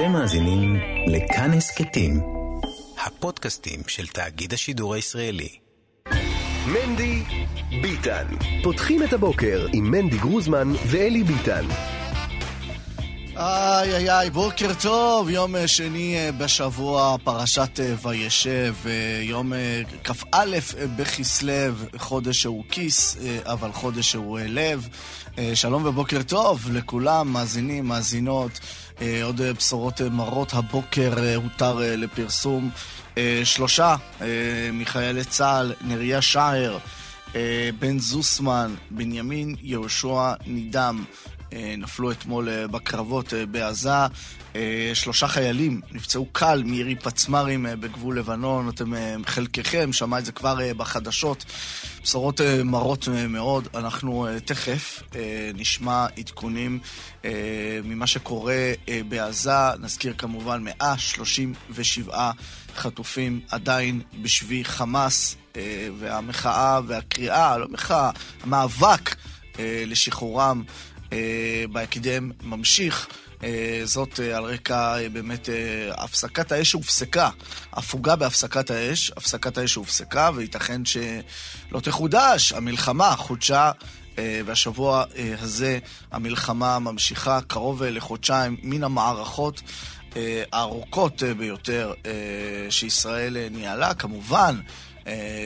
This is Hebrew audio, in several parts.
אתם מאזינים לכאן הסכתים, הפודקאסטים של תאגיד השידור הישראלי. מנדי ביטן. פותחים את הבוקר עם מנדי גרוזמן ואלי ביטן. איי איי איי, בוקר טוב, יום אה, שני אה, בשבוע, פרשת אה, וישב, יום כ"א בכסלו, חודש שהוא כיס, אבל חודש שהוא לב. שלום ובוקר טוב לכולם, מאזינים, מאזינות. עוד בשורות מרות, הבוקר הותר לפרסום שלושה מחיילי צה"ל, נריה שער, בן זוסמן, בנימין יהושע נידם. אה, נפלו אתמול אה, בקרבות אה, בעזה. שלושה חיילים נפצעו קל מירי פצמ"רים בגבול לבנון. אתם, חלקכם, שמע את זה כבר בחדשות. בשורות מרות מאוד. אנחנו תכף נשמע עדכונים ממה שקורה בעזה. נזכיר כמובן 137 חטופים עדיין בשבי חמאס, והמחאה והקריאה, לא מחאה, המאבק לשחרורם אה, בהקדם ממשיך. אה, זאת אה, על רקע באמת הפסקת האש שהופסקה, הפוגה בהפסקת האש, הפסקת האש שהופסקה, וייתכן שלא תחודש, המלחמה חודשה. והשבוע הזה המלחמה ממשיכה קרוב לחודשיים מן המערכות הארוכות ביותר שישראל ניהלה. כמובן, אה,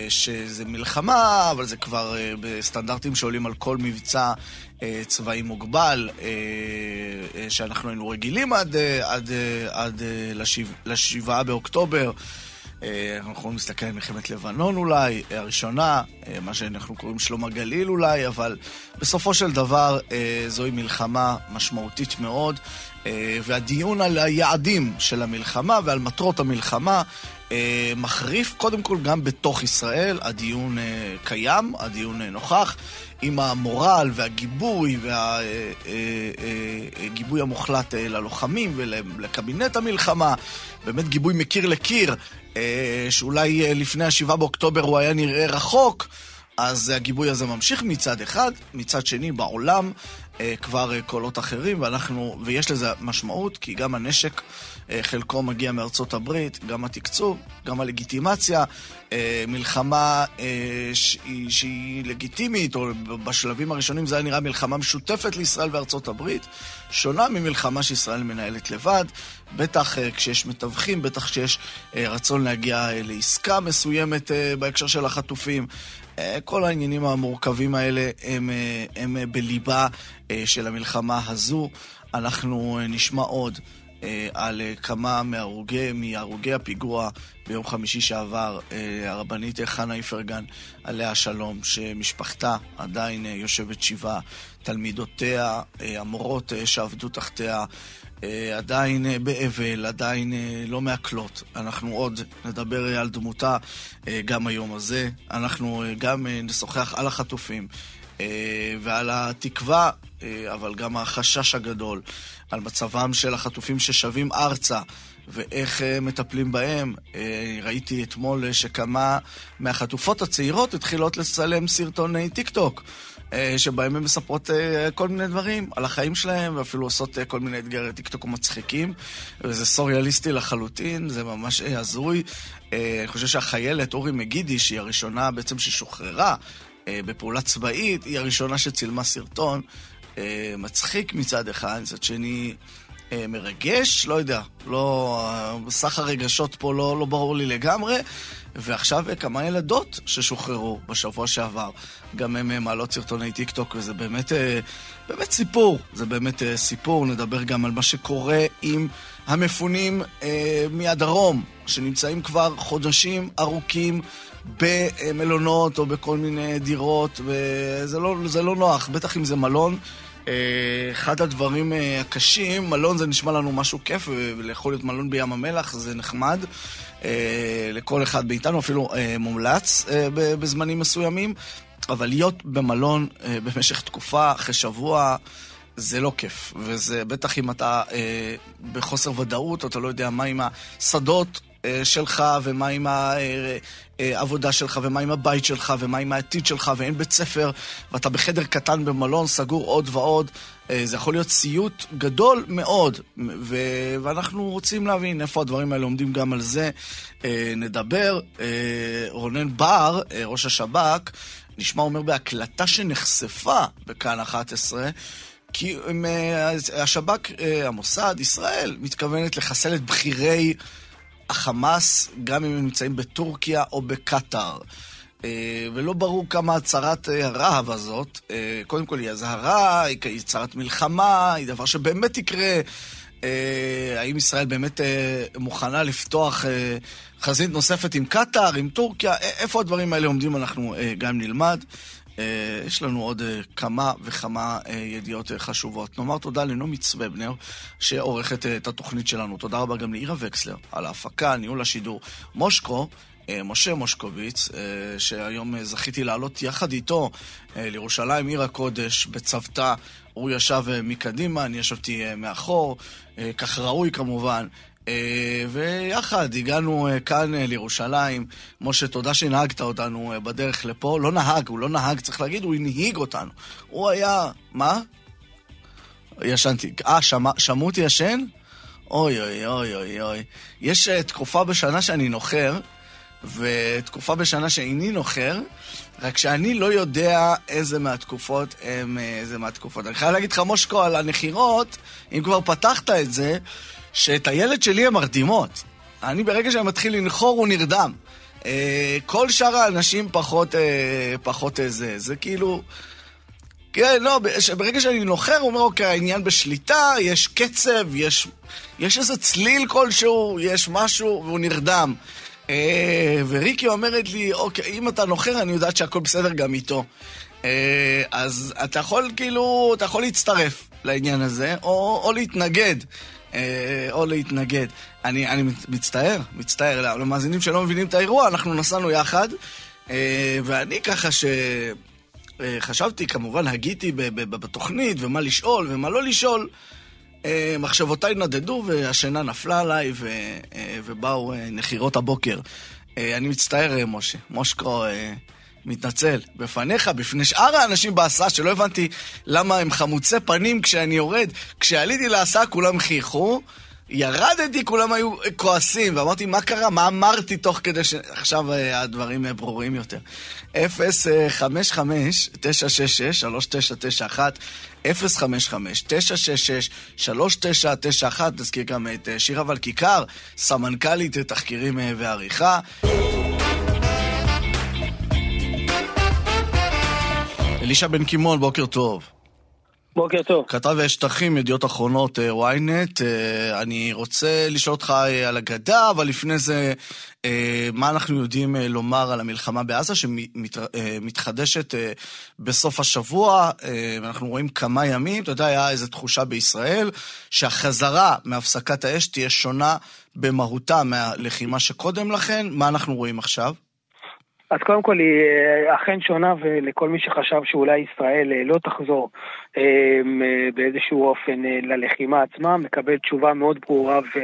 שזה מלחמה, אבל זה כבר אה, בסטנדרטים שעולים על כל מבצע אה, צבאי מוגבל, שאנחנו היינו רגילים עד, עד, עד לשבעה באוקטובר. אנחנו יכולים להסתכל על מלחמת לבנון אולי, הראשונה, מה שאנחנו קוראים שלום הגליל אולי, אבל בסופו של דבר זוהי מלחמה משמעותית מאוד, והדיון על היעדים של המלחמה ועל מטרות המלחמה אה, מחריף קודם כל גם בתוך ישראל, הדיון אה, קיים, הדיון אה, נוכח, עם המורל והגיבוי והגיבוי המוחלט ללוחמים ולקבינט המלחמה, באמת גיבוי מקיר לקיר, שאולי לפני השבעה באוקטובר הוא היה נראה רחוק. אז הגיבוי הזה ממשיך מצד אחד, מצד שני בעולם אה, כבר אה, קולות אחרים, ואנחנו, ויש לזה משמעות, כי גם הנשק, אה, חלקו מגיע מארצות הברית, גם התקצוב, גם הלגיטימציה, אה, מלחמה אה, שהיא, שהיא לגיטימית, או בשלבים הראשונים זה היה נראה מלחמה משותפת לישראל וארצות הברית, שונה ממלחמה שישראל מנהלת לבד, בטח אה, כשיש מתווכים, בטח כשיש אה, רצון להגיע אה, לעסקה מסוימת אה, בהקשר של החטופים. אה, כל העניינים המורכבים האלה הם, אה, הם אה, בליבה של המלחמה הזו. אנחנו נשמע עוד על כמה מהרוגי, מהרוגי הפיגוע ביום חמישי שעבר, הרבנית חנה איפרגן, עליה השלום, שמשפחתה עדיין יושבת שבעה, תלמידותיה, המורות שעבדו תחתיה, עדיין אה, באבל, עדיין אה, לא מעכלות. אנחנו עוד נדבר על דמותה גם היום הזה. אנחנו גם נשוחח על החטופים ועל התקווה, אבל גם החשש הגדול, על מצבם של החטופים ששבים ארצה. ואיך מטפלים בהם. ראיתי אתמול שכמה מהחטופות הצעירות התחילות לצלם סרטוני טיק טוק. אה, שבהם הן מספרות אה, כל מיני דברים על החיים שלהם, ואפילו עושות אה, כל מיני אתגרי טיקטוק מצחיקים, וזה סוריאליסטי לחלוטין, זה ממש הזוי. אני חושב שהחיילת אורי מגידי, שהיא הראשונה בעצם ששוחררה בפעולה צבאית, היא הראשונה שצילמה סרטון. מצחיק מצד אחד, מצד שני מרגש, לא יודע, לא, סך הרגשות פה לא, לא ברור לי לגמרי. ועכשיו כמה ילדות ששוחררו בשבוע שעבר. גם הן מעלות סרטוני טיק טוק, וזה באמת, אה, באמת סיפור. זה באמת אה, סיפור. נדבר גם על מה שקורה עם המפונים אה, מהדרום, שנמצאים כבר חודשים ארוכים במלונות או בכל מיני דירות, וזה לא, לא נוח, בטח אם זה מלון. אחד הדברים הקשים, מלון זה נשמע לנו משהו כיף, ויכול להיות מלון בים המלח, זה נחמד. אה, לכל אחד מאיתנו, אפילו אה, מומלץ אה, בזמנים מסוימים, אבל להיות במלון במשך תקופה, אחרי שבוע, זה לא כיף. וזה בטח אם אתה בחוסר ודאות, אתה לא יודע מה עם השדות. אה, שלך, ומה עם העבודה שלך, ומה עם הבית שלך, ומה עם העתיד שלך, ואין בית ספר, ואתה בחדר קטן במלון, סגור עוד ועוד. זה יכול להיות סיוט גדול מאוד, ו- ואנחנו רוצים להבין איפה הדברים האלה עומדים גם על זה. נדבר. רונן בר, ראש השב"כ, נשמע אומר בהקלטה שנחשפה בכאן 11, כי השב"כ, המוסד, ישראל, מתכוונת לחסל את בכירי החמאס, גם אם הם נמצאים בטורקיה או בקטאר. ולא ברור כמה הצהרת הרהב הזאת, קודם כל היא אזהרה, היא הצהרת מלחמה, היא דבר שבאמת יקרה. האם ישראל באמת מוכנה לפתוח חזית נוספת עם קטאר, עם טורקיה? איפה הדברים האלה עומדים אנחנו גם נלמד. יש לנו עוד כמה וכמה ידיעות חשובות. נאמר תודה לנעמי צוובנר, שעורכת את התוכנית שלנו. תודה רבה גם לאירה וקסלר על ההפקה, ניהול השידור. מושקו, משה מושקוביץ, שהיום זכיתי לעלות יחד איתו לירושלים, עיר הקודש, בצוותא. הוא ישב מקדימה, אני ישבתי מאחור, כך ראוי כמובן. ויחד הגענו כאן לירושלים. משה, תודה שהנהגת אותנו בדרך לפה. לא נהג, הוא לא נהג, צריך להגיד, הוא הנהיג אותנו. הוא היה... מה? ישנתי. אה, שמעו אותי ישן? אוי אוי אוי אוי אוי. יש תקופה בשנה שאני נוחר, ותקופה בשנה שאיני נוחר, רק שאני לא יודע איזה מהתקופות הם איזה מהתקופות. אני חייב להגיד לך, מושקו, על הנחירות, אם כבר פתחת את זה, שאת הילד שלי הן מרדימות. אני ברגע שאני מתחיל לנחור הוא נרדם. אה, כל שאר האנשים פחות, אה, פחות אה, זה כאילו... כן, לא, ברגע שאני נוחר, הוא אומר, אוקיי, העניין בשליטה, יש קצב, יש, יש איזה צליל כלשהו, יש משהו, והוא נרדם. אה, וריקי אומרת לי, אוקיי, אם אתה נוחר, אני יודעת שהכל בסדר גם איתו. אה, אז אתה יכול, כאילו, אתה יכול להצטרף לעניין הזה, או, או להתנגד. אה, או להתנגד. אני, אני מצטער, מצטער. למאזינים שלא מבינים את האירוע, אנחנו נסענו יחד, אה, ואני ככה ש... חשבתי, כמובן, הגיתי בתוכנית, ומה לשאול ומה לא לשאול. מחשבותיי נדדו והשינה נפלה עליי ו... ובאו נחירות הבוקר. אני מצטער, משה. מושקו מתנצל בפניך, בפני שאר האנשים בהסעה, שלא הבנתי למה הם חמוצי פנים כשאני יורד. כשעליתי להסעה כולם חייכו, ירדתי, כולם היו כועסים, ואמרתי, מה קרה? מה אמרתי תוך כדי ש... עכשיו אה, הדברים אה, ברורים יותר. 055-966-3991, 055-966-3991, נזכיר גם את אה, שירה ולכיכר, סמנכ"לית תחקירים ועריכה. אלישע בן קימון, בוקר טוב. בוקר טוב. כתב שטחים, ידיעות אחרונות, אה, ynet. אה, אני רוצה לשאול אותך אה, על הגדה, אבל לפני זה, מה אנחנו יודעים לומר על המלחמה בעזה, שמתחדשת בסוף השבוע, ואנחנו רואים כמה ימים, אתה יודע, היה איזו תחושה בישראל, שהחזרה מהפסקת האש תהיה שונה במהותה מהלחימה שקודם לכן. מה אנחנו רואים עכשיו? אז קודם כל היא אה, אכן שונה ולכל מי שחשב שאולי ישראל אה, לא תחזור אה, באיזשהו אופן ללחימה עצמה, מקבל תשובה מאוד ברורה ו...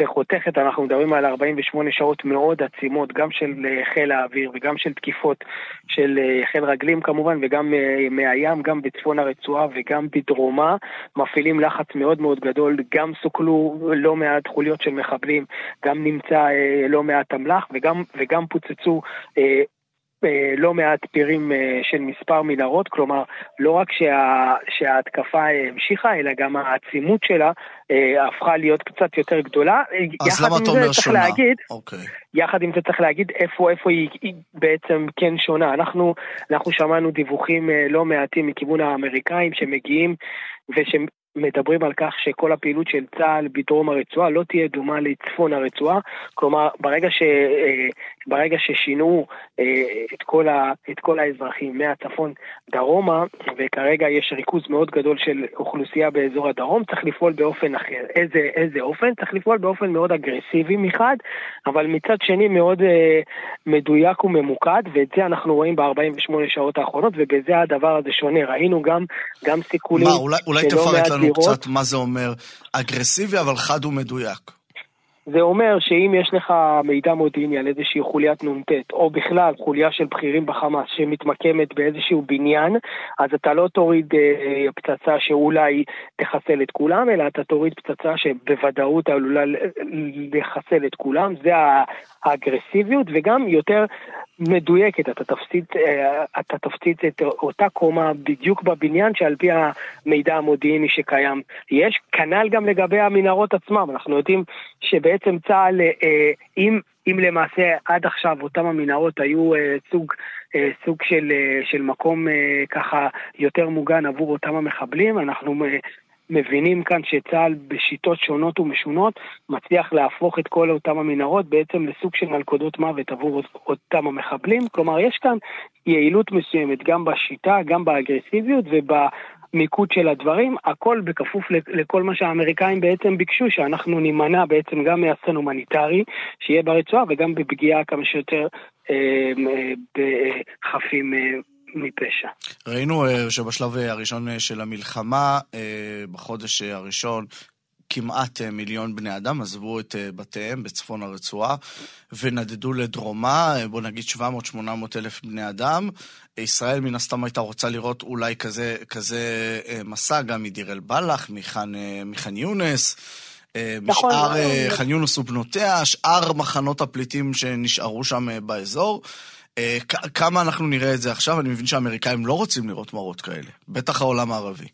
וחותכת, אנחנו מדברים על 48 שעות מאוד עצימות, גם של חיל האוויר וגם של תקיפות של חיל רגלים כמובן, וגם מהים, גם בצפון הרצועה וגם בדרומה, מפעילים לחץ מאוד מאוד גדול, גם סוכלו לא מעט חוליות של מחבלים, גם נמצא לא מעט אמל"ח וגם, וגם פוצצו אה, לא מעט פירים אה, של מספר מנהרות, כלומר לא רק שה, שההתקפה המשיכה, אלא גם העצימות שלה אה, הפכה להיות קצת יותר גדולה. אז למה אתה אומר שונה? להגיד, okay. יחד עם זה צריך להגיד איפה, איפה היא, היא בעצם כן שונה. אנחנו, אנחנו שמענו דיווחים לא מעטים מכיוון האמריקאים שמגיעים ושהם מדברים על כך שכל הפעילות של צה"ל בדרום הרצועה לא תהיה דומה לצפון הרצועה, כלומר ברגע, ש, אה, ברגע ששינו אה, את כל, ה, את כל האזרחים מהצפון דרומה, וכרגע יש ריכוז מאוד גדול של אוכלוסייה באזור הדרום, צריך לפעול באופן אחר. איזה, איזה אופן? צריך לפעול באופן מאוד אגרסיבי מחד, אבל מצד שני מאוד אה, מדויק וממוקד, ואת זה אנחנו רואים ב-48 שעות האחרונות, ובזה הדבר הזה שונה. ראינו גם, גם סיכולים... מה, אולי, אולי תפרט לנו לנו קצת מה זה אומר אגרסיבי, אבל חד ומדויק. זה אומר שאם יש לך מידע מודיעיני על איזושהי חוליית נ"ט, או בכלל חוליה של בכירים בחמאס שמתמקמת באיזשהו בניין, אז אתה לא תוריד אה, פצצה שאולי תחסל את כולם, אלא אתה תוריד פצצה שבוודאות עלולה לחסל את כולם, זה האגרסיביות, וגם יותר מדויקת, אתה תפסיד, אה, אתה תפסיד את אותה קומה בדיוק בבניין שעל פי המידע המודיעיני שקיים. יש, כנ"ל גם לגבי המנהרות עצמם, אנחנו יודעים שבעצם צה"ל, אה, אם, אם למעשה עד עכשיו אותם המנהרות היו אה, סוג, סוג של, של מקום ככה יותר מוגן עבור אותם המחבלים, אנחנו מבינים כאן שצה"ל בשיטות שונות ומשונות מצליח להפוך את כל אותם המנהרות בעצם לסוג של מלכודות מוות עבור אותם המחבלים. כלומר, יש כאן יעילות מסוימת גם בשיטה, גם באגרסיביות ובמיקוד של הדברים, הכל בכפוף לכל מה שהאמריקאים בעצם ביקשו, שאנחנו נימנע בעצם גם מאסון הומניטרי שיהיה ברצועה וגם בפגיעה כמה שיותר אה, אה, בחפים אה, מפשע. ראינו uh, שבשלב הראשון uh, של המלחמה, בחודש הראשון, כמעט מיליון בני אדם עזבו את בתיהם בצפון הרצועה ונדדו לדרומה, בוא נגיד 700-800 אלף בני אדם. ישראל מן הסתם הייתה רוצה לראות אולי כזה, כזה מסע גם מדיר אל-בלח, מח'אן, מח'אן יונס. נכון, משאר נכון. ח'אן יונס ובנותיה, שאר מחנות הפליטים שנשארו שם באזור. אה, כמה אנחנו נראה את זה עכשיו? אני מבין שהאמריקאים לא רוצים לראות מראות כאלה, בטח העולם הערבי.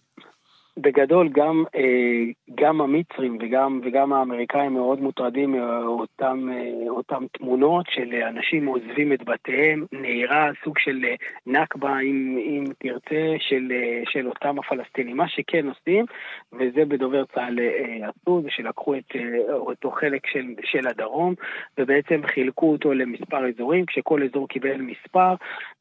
בגדול גם, אה, גם המצרים וגם, וגם האמריקאים מאוד מוטרדים מאותם אותם תמונות של אנשים עוזבים את בתיהם, נהירה סוג של נכבה, אם, אם תרצה, של, של אותם הפלסטינים. מה שכן עושים, וזה בדובר צה"ל אה, עשו, זה שלקחו את אותו חלק של, של הדרום, ובעצם חילקו אותו למספר אזורים, כשכל אזור קיבל מספר,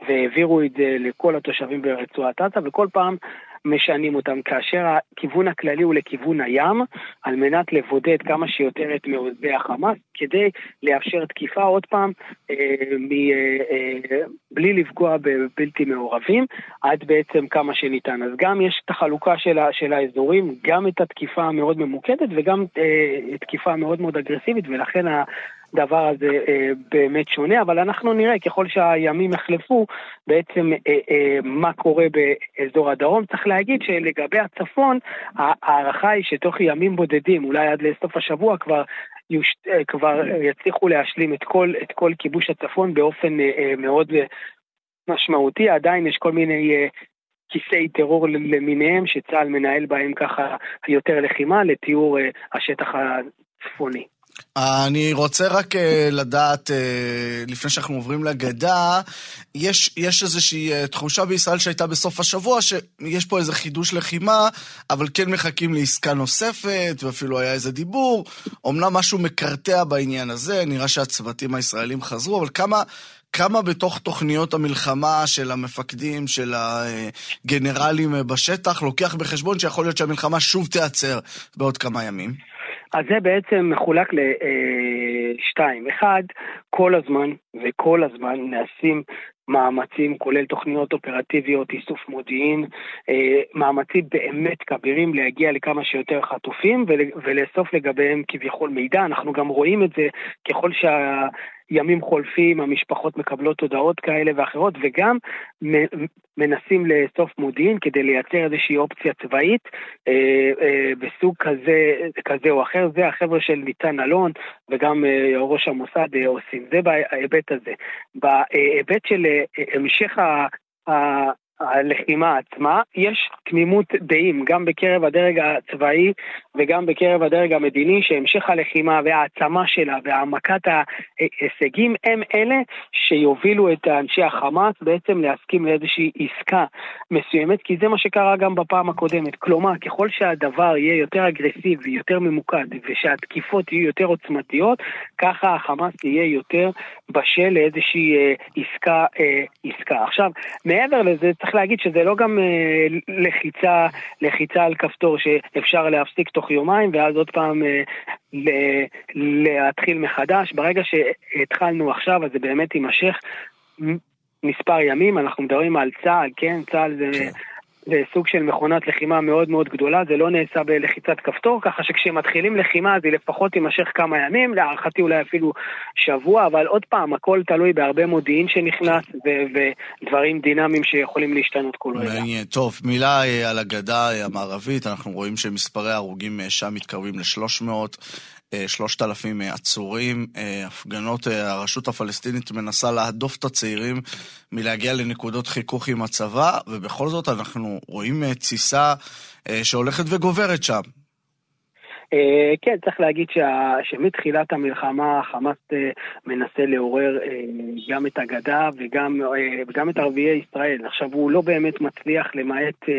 והעבירו את זה לכל התושבים ברצועת עזה, וכל פעם משנים אותם, כאשר הכיוון הכללי הוא לכיוון הים, על מנת לבודד כמה שיותר את מעוזי החמאס, כדי לאפשר תקיפה עוד פעם, אה, מ, אה, אה, בלי לפגוע בבלתי מעורבים, עד בעצם כמה שניתן. אז גם יש את החלוקה של, ה, של האזורים, גם את התקיפה המאוד ממוקדת וגם אה, תקיפה מאוד מאוד אגרסיבית, ולכן הדבר הזה אה, באמת שונה, אבל אנחנו נראה ככל שהימים יחלפו בעצם אה, אה, מה קורה באזור הדרום. צריך להגיד שלגבי הצפון, ההערכה היא שתוך ימים בודדים, אולי עד לסוף השבוע כבר יוש... כבר יצליחו להשלים את כל, את כל כיבוש הצפון באופן מאוד משמעותי. עדיין יש כל מיני כיסי טרור למיניהם שצה"ל מנהל בהם ככה יותר לחימה לתיאור השטח הצפוני. אני רוצה רק uh, לדעת, uh, לפני שאנחנו עוברים לגדה, יש, יש איזושהי uh, תחושה בישראל שהייתה בסוף השבוע, שיש פה איזה חידוש לחימה, אבל כן מחכים לעסקה נוספת, ואפילו היה איזה דיבור. אמנם משהו מקרטע בעניין הזה, נראה שהצוותים הישראלים חזרו, אבל כמה... כמה בתוך תוכניות המלחמה של המפקדים, של הגנרלים בשטח, לוקח בחשבון שיכול להיות שהמלחמה שוב תיעצר בעוד כמה ימים? אז זה בעצם מחולק לשתיים. אחד, כל הזמן וכל הזמן נעשים מאמצים, כולל תוכניות אופרטיביות, איסוף מודיעין, אה, מאמצים באמת כבירים להגיע לכמה שיותר חטופים ולאסוף לגביהם כביכול מידע. אנחנו גם רואים את זה ככל שה... ימים חולפים, המשפחות מקבלות הודעות כאלה ואחרות, וגם מנסים לאסוף מודיעין כדי לייצר איזושהי אופציה צבאית אה, אה, בסוג כזה, כזה או אחר. זה החבר'ה של ניצן אלון וגם אה, ראש המוסד אה, עושים. זה בהיבט הזה. בהיבט של אה, המשך ה... הלחימה עצמה, יש תמימות דעים גם בקרב הדרג הצבאי וגם בקרב הדרג המדיני שהמשך הלחימה והעצמה שלה והעמקת ההישגים הם אלה שיובילו את אנשי החמאס בעצם להסכים לאיזושהי עסקה מסוימת כי זה מה שקרה גם בפעם הקודמת. כלומר, ככל שהדבר יהיה יותר אגרסיבי, יותר ממוקד ושהתקיפות יהיו יותר עוצמתיות, ככה החמאס יהיה יותר בשל לאיזושהי אה, עסקה, אה, עסקה. עכשיו, מעבר לזה, צריך להגיד שזה לא גם אה, לחיצה, לחיצה על כפתור שאפשר להפסיק תוך יומיים ואז עוד פעם אה, להתחיל מחדש. ברגע שהתחלנו עכשיו, אז זה באמת יימשך מספר ימים. אנחנו מדברים על צה"ל, כן? צה"ל זה... כן. זה סוג של מכונת לחימה מאוד מאוד גדולה, זה לא נעשה בלחיצת כפתור, ככה שכשמתחילים לחימה היא לפחות תימשך כמה ימים, להערכתי אולי אפילו שבוע, אבל עוד פעם, הכל תלוי בהרבה מודיעין שנכנס ודברים דינמיים שיכולים להשתנות כל רגע. טוב, מילה אה, על הגדה אה, המערבית, אנחנו רואים שמספרי ההרוגים אה, שם מתקרבים ל-300. שלושת אלפים עצורים, הפגנות, הרשות הפלסטינית מנסה להדוף את הצעירים מלהגיע לנקודות חיכוך עם הצבא, ובכל זאת אנחנו רואים תסיסה שהולכת וגוברת שם. אה, כן, צריך להגיד שה, שמתחילת המלחמה חמאס אה, מנסה לעורר אה, גם את הגדה וגם, וגם את ערביי ישראל. עכשיו, הוא לא באמת מצליח למעט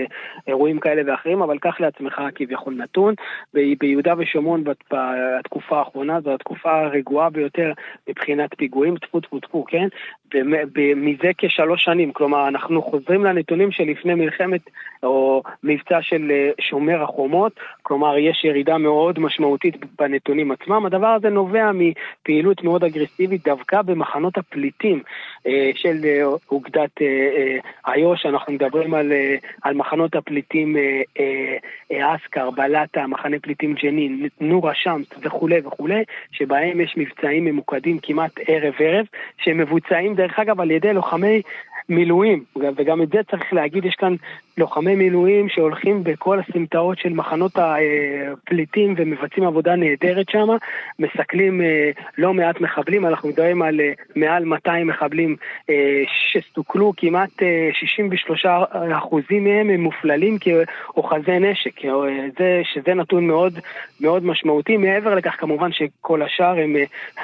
אירועים כאלה ואחרים, אבל קח לעצמך כביכול נתון. ביהודה ושומרון בתקופה האחרונה זו התקופה הרגועה ביותר מבחינת פיגועים, טפו טפו טפו, כן? מזה כשלוש שנים. כלומר, אנחנו חוזרים לנתונים שלפני מלחמת או מבצע של שומר החומות, כלומר, יש ירידה מאוד... מאוד משמעותית בנתונים עצמם. הדבר הזה נובע מפעילות מאוד אגרסיבית דווקא במחנות הפליטים אה, של אה, אוגדת אה, איו"ש. אנחנו מדברים על, על מחנות הפליטים אסכר, בלטה, מחנה פליטים ג'נין, נור א-שמס וכולי וכולי, שבהם יש מבצעים ממוקדים כמעט ערב-ערב, שמבוצעים דרך אגב על ידי לוחמי מילואים, וגם את זה צריך להגיד, יש כאן לוחמי מילואים שהולכים בכל הסמטאות של מחנות הפליטים ומבצעים עבודה נהדרת שם, מסכלים אה, לא מעט מחבלים, אנחנו מדברים על אה, מעל 200 מחבלים אה, שסוכלו, כמעט 63 אחוזים מהם הם מופללים כאוחזי נשק, זה, שזה נתון מאוד, מאוד משמעותי. מעבר לכך כמובן שכל השאר הם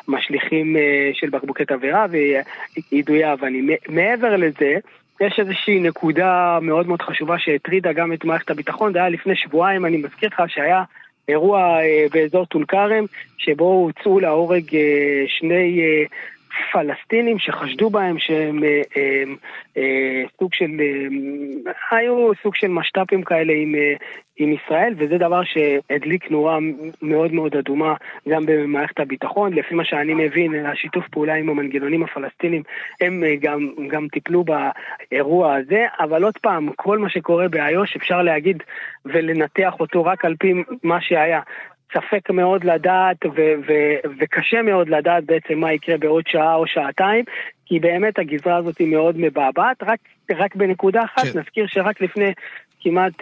משליכים של בקבוקי תבערה ויידויי אבנים. מעבר לזה, יש איזושהי נקודה מאוד מאוד חשובה שהטרידה גם את מערכת הביטחון, זה היה לפני שבועיים, אני מזכיר לך שהיה אירוע אה, באזור טול כרם, שבו הוצאו להורג אה, שני אה, פלסטינים שחשדו בהם שהם אה, אה, אה, סוג של, אה, היו סוג של משת"פים כאלה עם, אה, עם ישראל, וזה דבר שהדליק נורה מאוד מאוד אדומה גם במערכת הביטחון. לפי מה שאני מבין, השיתוף פעולה עם המנגנונים הפלסטינים, הם אה, גם, גם טיפלו באירוע הזה, אבל עוד פעם, כל מה שקורה באיו"ש אפשר להגיד ולנתח אותו רק על פי מה שהיה. ספק מאוד לדעת ו- ו- וקשה מאוד לדעת בעצם מה יקרה בעוד שעה או שעתיים, כי באמת הגזרה הזאת היא מאוד מבעבעת. רק, רק בנקודה אחת, כן. נזכיר שרק לפני כמעט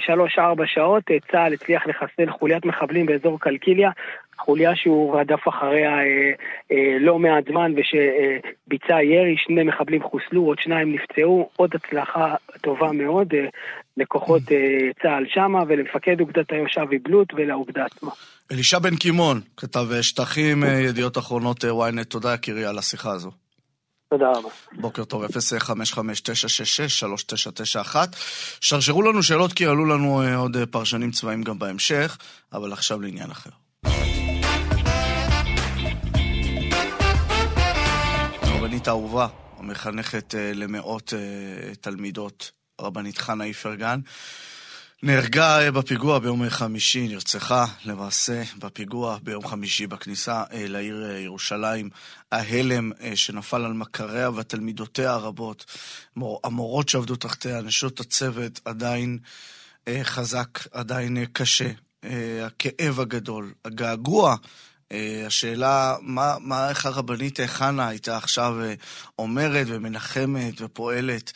שלוש-ארבע uh, שעות uh, צה"ל הצליח לחסל חוליית מחבלים באזור קלקיליה, חוליה שהוא רדף אחריה uh, uh, לא מעט זמן ושביצע uh, ירי, שני מחבלים חוסלו, עוד שניים נפצעו, עוד הצלחה טובה מאוד uh, לכוחות uh, צה"ל שמה ולמפקד אוגדת היושב בלוט ולאוגדה עצמה. אלישע בן קימון, כתב שטחים, ידיעות אחרונות ynet, תודה יקירי על השיחה הזו. תודה רבה. בוקר טוב, 055-966-3991. שרשרו לנו שאלות כי עלו לנו אה, עוד אה, פרשנים צבאיים גם בהמשך, אבל עכשיו לעניין אחר. הרבנית האהובה, המחנכת אה, למאות תלמידות, רבנית חנה איפרגן, נהרגה אה, בפיגוע ביום חמישי, נרצחה למעשה בפיגוע ביום חמישי בכניסה אה, לעיר אה, ירושלים. ההלם שנפל על מכריה ותלמידותיה הרבות, המורות שעבדו תחתיה, נשות הצוות, עדיין חזק, עדיין קשה. הכאב הגדול, הגעגוע. השאלה, מה, מה איך הרבנית חנה הייתה עכשיו אומרת ומנחמת ופועלת.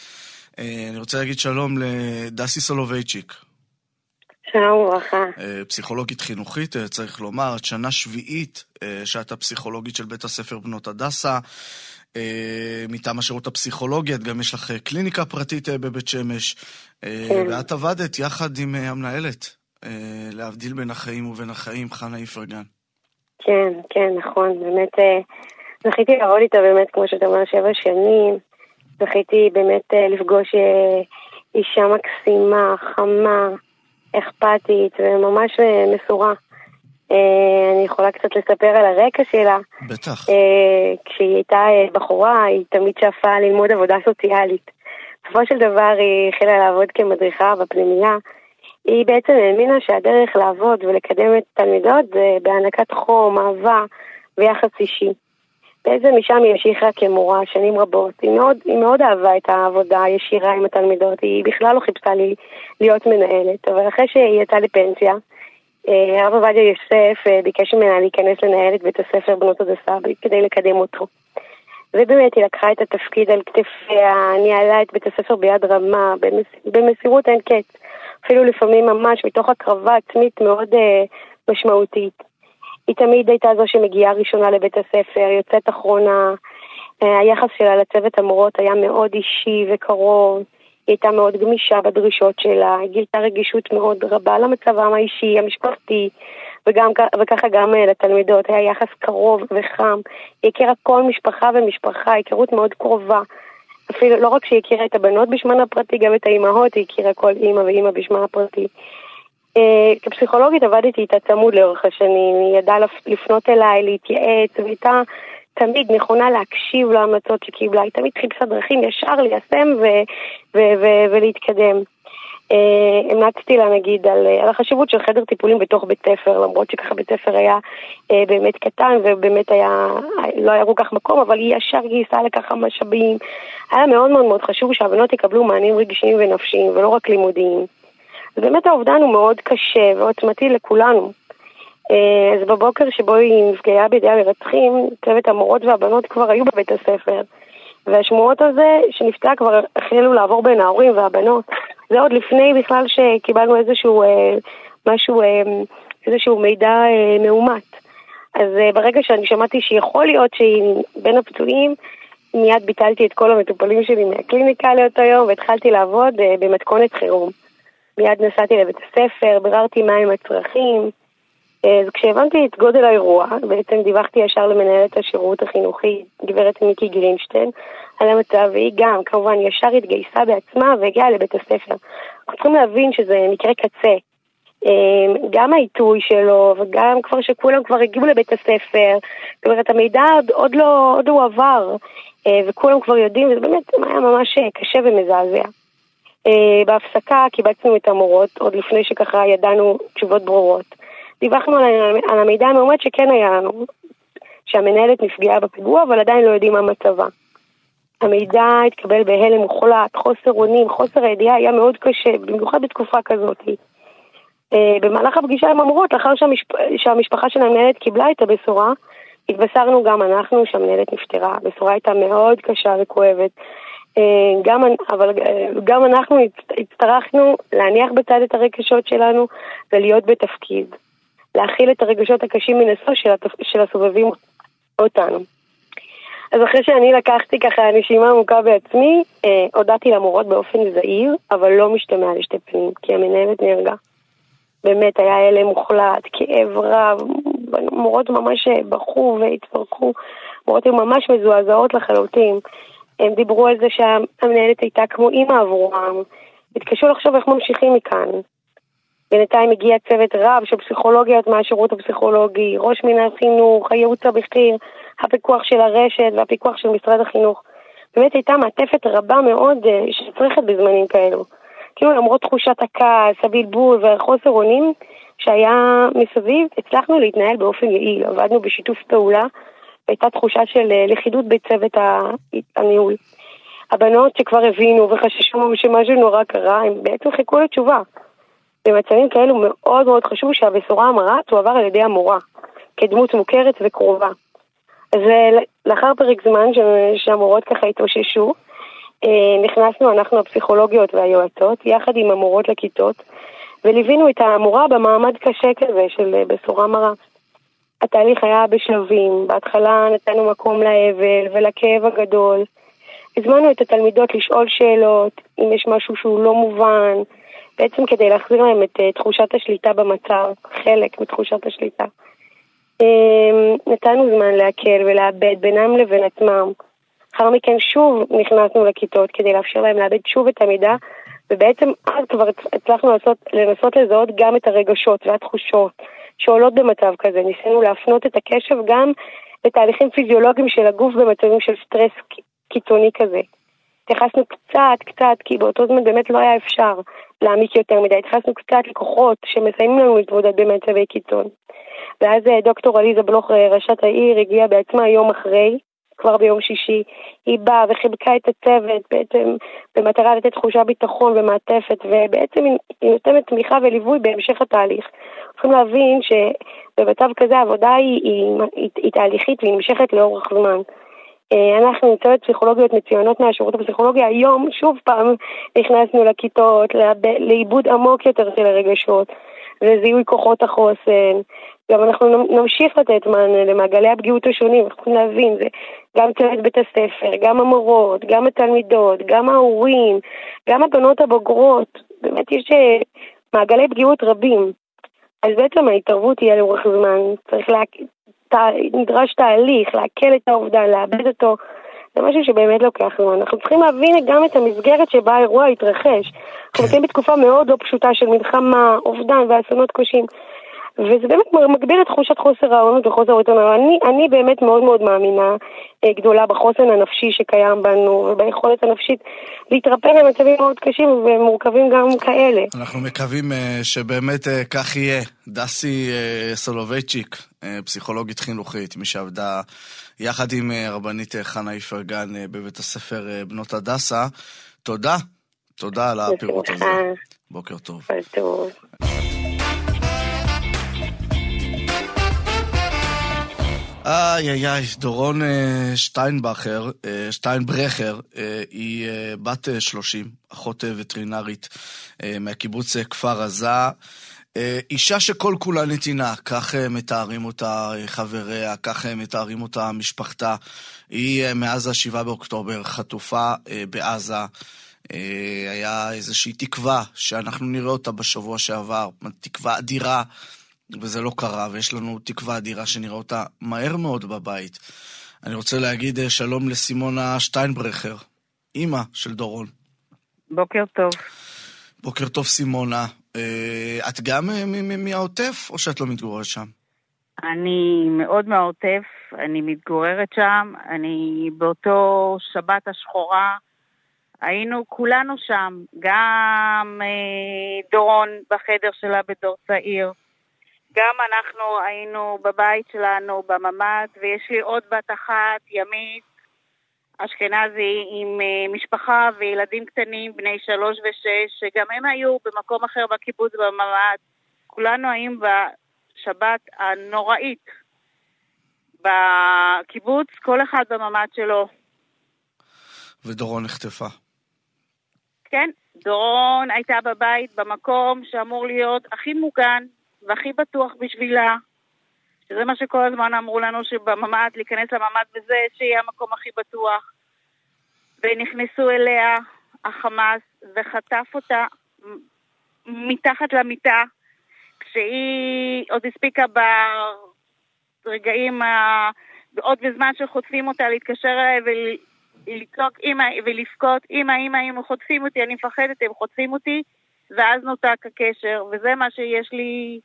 אני רוצה להגיד שלום לדסי סולובייצ'יק. שלום וברכה. אה, פסיכולוגית חינוכית, אה, צריך לומר, את שנה שביעית אה, שאת הפסיכולוגית של בית הספר בנות הדסה. מטעם השירות הפסיכולוגי, את גם יש לך קליניקה פרטית בבית שמש, כן. ואת עבדת יחד עם המנהלת, להבדיל בין החיים ובין החיים, חנה איפרגן. כן, כן, נכון, באמת זכיתי לעבוד איתה באמת, כמו שאתה אומר, שבע שנים, זכיתי באמת לפגוש אישה מקסימה, חמה, אכפתית וממש אה, מסורה. אה, אני יכולה קצת לספר על הרקע שלה. בטח. אה, כשהיא הייתה בחורה, היא תמיד שאפה ללמוד עבודה סוציאלית. בסופו של דבר היא התחילה לעבוד כמדריכה בפנימייה. היא בעצם האמינה שהדרך לעבוד ולקדם את תלמידות זה בהענקת חום, אהבה ויחס אישי. בעצם משם היא המשיכה כמורה שנים רבות. היא מאוד, היא מאוד אהבה את העבודה הישירה עם התלמידות, היא בכלל לא חיפשה לי להיות מנהלת, אבל אחרי שהיא יצאה לפנסיה, אה, הרב עובדיה יוסף אה, ביקש ממנה להיכנס לנהל את בית הספר בנות הדסה כדי לקדם אותו. ובאמת היא לקחה את התפקיד על כתפיה, ניהלה את בית הספר ביד רמה, במס... במסירות אין קץ. אפילו לפעמים ממש מתוך הקרבה עצמית מאוד uh, משמעותית. היא תמיד הייתה זו שמגיעה ראשונה לבית הספר, יוצאת אחרונה. Uh, היחס שלה לצוות המורות היה מאוד אישי וקרוב. היא הייתה מאוד גמישה בדרישות שלה, היא גילתה רגישות מאוד רבה למצבם האישי, המשפחתי, וגם, וככה גם אה, לתלמידות, היה יחס קרוב וחם. היא הכירה כל משפחה ומשפחה, היכרות מאוד קרובה. אפילו לא רק שהיא הכירה את הבנות בשמן הפרטי, גם את האימהות היא הכירה כל אימא ואימא בשמן הפרטי. Uh, כפסיכולוגית עבדתי איתה צמוד לאורך השנים, היא ידעה לפנות אליי, להתייעץ, והייתה תמיד נכונה להקשיב להמלצות שקיבלה, היא תמיד חיפשה דרכים ישר ליישם ו- ו- ו- ולהתקדם. אה, המלצתי לה נגיד על, על החשיבות של חדר טיפולים בתוך בית ספר, למרות שככה בית ספר היה אה, באמת קטן ובאמת היה, לא היה כל כך מקום, אבל היא ישר גייסה לככה משאבים. היה מאוד מאוד מאוד חשוב שהבנות יקבלו מענים רגשיים ונפשיים ולא רק לימודיים. אז באמת האובדן הוא מאוד קשה ועוצמתי לכולנו. אה, אז בבוקר שבו היא נפגעה בידי המרצחים, צוות המורות והבנות כבר היו בבית הספר. והשמועות הזה שנפצע כבר החלו לעבור בין ההורים והבנות. זה עוד לפני בכלל שקיבלנו איזשהו אה, משהו, אה, איזשהו מידע אה, מאומת. אז אה, ברגע שאני שמעתי שיכול להיות שהיא בין הפצועים, מיד ביטלתי את כל המטופלים שלי מהקליניקה לאותו יום והתחלתי לעבוד אה, במתכונת חירום. מיד נסעתי לבית הספר, ביררתי מהם הצרכים, אז כשהבנתי את גודל האירוע, בעצם דיווחתי ישר למנהלת השירות החינוכי, גברת מיקי גרינשטיין, על המצב, והיא גם, כמובן, ישר התגייסה בעצמה והגיעה לבית הספר. אנחנו צריכים להבין שזה מקרה קצה. אמ, גם העיתוי שלו, וגם כבר שכולם כבר הגיעו לבית הספר, זאת אומרת, המידע עוד, עוד, לא, לא עבר, אה, וכולם כבר יודעים, וזה באמת היה ממש קשה ומזעזע. אה, בהפסקה קיבצנו את המורות, עוד לפני שככה ידענו תשובות ברורות. דיווחנו על המידע המאומת שכן היה לנו, שהמנהלת נפגעה בפיגוע, אבל עדיין לא יודעים מה מצבה. המידע התקבל בהלם מוחלט, חוסר אונים, חוסר הידיעה היה מאוד קשה, במיוחד בתקופה כזאת. Uh, במהלך הפגישה עם המורות, לאחר שהמשפ... שהמשפחה של המנהלת קיבלה את הבשורה, התבשרנו גם אנחנו שהמנהלת נפטרה. הבשורה הייתה מאוד קשה וכואבת. Uh, גם, אבל uh, גם אנחנו הצטרכנו להניח בצד את הרגשות שלנו ולהיות בתפקיד. להכיל את הרגשות הקשים מנשוא של, התפ... של הסובבים אותנו. אז אחרי שאני לקחתי ככה נשימה עמוקה בעצמי, אה, הודעתי למורות באופן זהיר, אבל לא משתמע לשתי פנים, כי המנהלת נהרגה. באמת, היה הלם מוחלט, כאב רב, מורות ממש בכו והתפרקו, מורות היו ממש מזועזעות לחלוטין. הם דיברו על זה שהמנהלת הייתה כמו אימא עבורם, התקשו לחשוב איך ממשיכים מכאן. בינתיים הגיע צוות רב של פסיכולוגיות מהשירות הפסיכולוגי, ראש מינהל חינוך, הייעוץ הבכיר, הפיקוח של הרשת והפיקוח של משרד החינוך. באמת הייתה מעטפת רבה מאוד אה, שצריכת בזמנים כאלו. כאילו למרות תחושת הכעס, הבלבול והחוסר אונים שהיה מסביב, הצלחנו להתנהל באופן יעיל, עבדנו בשיתוף פעולה, והייתה תחושה של אה, לכידות בצוות הניהול. הבנות שכבר הבינו וחששו שמשהו נורא קרה, הם בעצם חיכו לתשובה. במצבים כאלו מאוד מאוד חשוב שהבשורה המרה תועבר על ידי המורה, כדמות מוכרת וקרובה. אז לאחר פרק זמן שהמורות ככה התאוששו, אה, נכנסנו אנחנו הפסיכולוגיות והיועצות, יחד עם המורות לכיתות, וליווינו את המורה במעמד קשה כזה של אה, בשורה מרה. התהליך היה בשלבים, בהתחלה נתנו מקום לאבל ולכאב הגדול. הזמנו את התלמידות לשאול שאלות, אם יש משהו שהוא לא מובן, בעצם כדי להחזיר להם את uh, תחושת השליטה במצב, חלק מתחושת השליטה. Um, נתנו זמן להקל ולאבד בינם לבין עצמם. לאחר מכן שוב נכנסנו לכיתות כדי לאפשר להם לאבד שוב את המידע, ובעצם אז כבר הצלחנו לעשות, לנסות לזהות גם את הרגשות והתחושות שעולות במצב כזה. ניסינו להפנות את הקשב גם לתהליכים פיזיולוגיים של הגוף במצבים של סטרס קיצוני כזה. התייחסנו קצת, קצת, כי באותו זמן באמת לא היה אפשר להעמיק יותר מדי. התייחסנו קצת לכוחות שמסיימים לנו להתמודד במצבי קיצון. ואז אה, דוקטור עליזה בלוך, אה, ראשת העיר, הגיעה בעצמה יום אחרי, כבר ביום שישי. היא באה וחיבקה את הצוות בעצם במטרה לתת תחושה ביטחון ומעטפת, ובעצם היא נותנת תמיכה וליווי בהמשך התהליך. צריכים להבין שבמצב כזה העבודה היא, היא, היא, היא תהליכית והיא נמשכת לאורך זמן. אה, אנחנו צוות פסיכולוגיות מצוינות מהשירות הפסיכולוגי, היום שוב פעם נכנסנו לכיתות, לעיבוד עמוק יותר של הרגשות, לזיהוי כוחות החוסן. גם אנחנו נמשיך לתת מענה למעגלי הפגיעות השונים, אנחנו צריכים להבין, זה גם צוות בית הספר, גם המורות, גם התלמידות, גם ההורים, גם הבנות הבוגרות, באמת יש אה, מעגלי פגיעות רבים. אז בעצם ההתערבות תהיה לאורך זמן, צריך לה... נדרש תהליך, לעכל את האובדן, לאבד אותו. זה משהו שבאמת לוקח זמן. אנחנו צריכים להבין גם את המסגרת שבה האירוע התרחש. אנחנו נמצאים בתקופה מאוד לא פשוטה של מלחמה, אובדן ואסונות קשים. וזה באמת מגביר את תחושת חוסר העונות וחוסר הרצון. אני, אני באמת מאוד מאוד מאמינה אה, גדולה בחוסן הנפשי שקיים בנו וביכולת הנפשית להתרפא למצבים מאוד קשים ומורכבים גם כאלה. אנחנו מקווים אה, שבאמת אה, כך יהיה. דסי סולובייצ'יק, פסיכולוגית חינוכית, מי שעבדה יחד עם רבנית חנה איפרגן בבית הספר בנות הדסה, תודה. תודה על הפירוט הזה. בוקר טוב. איי איי איי, דורון אה, שטיינבכר, אה, שטיינברכר, אה, היא בת 30, אחות וטרינרית מהקיבוץ כפר עזה. אישה שכל כולה נתינה, כך מתארים אותה חבריה, כך מתארים אותה משפחתה. היא מאז ה-7 באוקטובר חטופה בעזה. היה איזושהי תקווה שאנחנו נראה אותה בשבוע שעבר, תקווה אדירה. וזה לא קרה, ויש לנו תקווה אדירה שנראה אותה מהר מאוד בבית. אני רוצה להגיד אה, שלום לסימונה שטיינברכר, אימא של דורון. בוקר טוב. בוקר טוב, סימונה. אה, את גם אה, מהעוטף, או שאת לא מתגוררת שם? אני מאוד מהעוטף, אני מתגוררת שם, אני באותו שבת השחורה, היינו כולנו שם, גם אה, דורון בחדר שלה בדור צעיר, גם אנחנו היינו בבית שלנו בממ"ד, ויש לי עוד בת אחת, ימית, אשכנזי, עם uh, משפחה וילדים קטנים, בני שלוש ושש, שגם הם היו במקום אחר בקיבוץ בממ"ד. כולנו היינו בשבת הנוראית בקיבוץ, כל אחד בממ"ד שלו. ודורון נחטפה. כן, דורון הייתה בבית במקום שאמור להיות הכי מוגן, והכי בטוח בשבילה, שזה מה שכל הזמן אמרו לנו שבממ"ד, להיכנס לממ"ד וזה שיהיה המקום הכי בטוח. ונכנסו אליה החמאס וחטף אותה מתחת למיטה, כשהיא עוד הספיקה ברגעים, עוד בזמן שחוטפים אותה, להתקשר אליה ולצעוק אימא ולבכות, אימא, אימא, אם חוטפים אותי, אני מפחדת, הם חוטפים אותי, ואז נותק הקשר, וזה מה שיש לי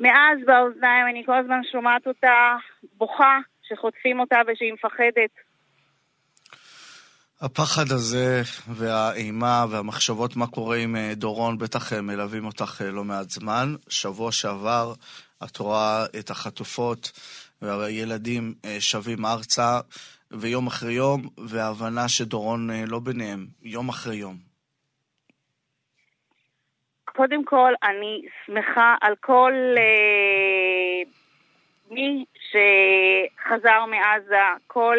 מאז באוזניים אני כל הזמן שומעת אותה בוכה שחוטפים אותה ושהיא מפחדת. הפחד הזה והאימה והמחשבות מה קורה עם אה, דורון בטח אה, מלווים אותך אה, לא מעט זמן. שבוע שעבר את רואה את החטופות והילדים שבים ארצה, ויום אחרי יום, והבנה שדורון לא ביניהם, יום אחרי יום. קודם כל, אני שמחה על כל אה, מי שחזר מעזה, כל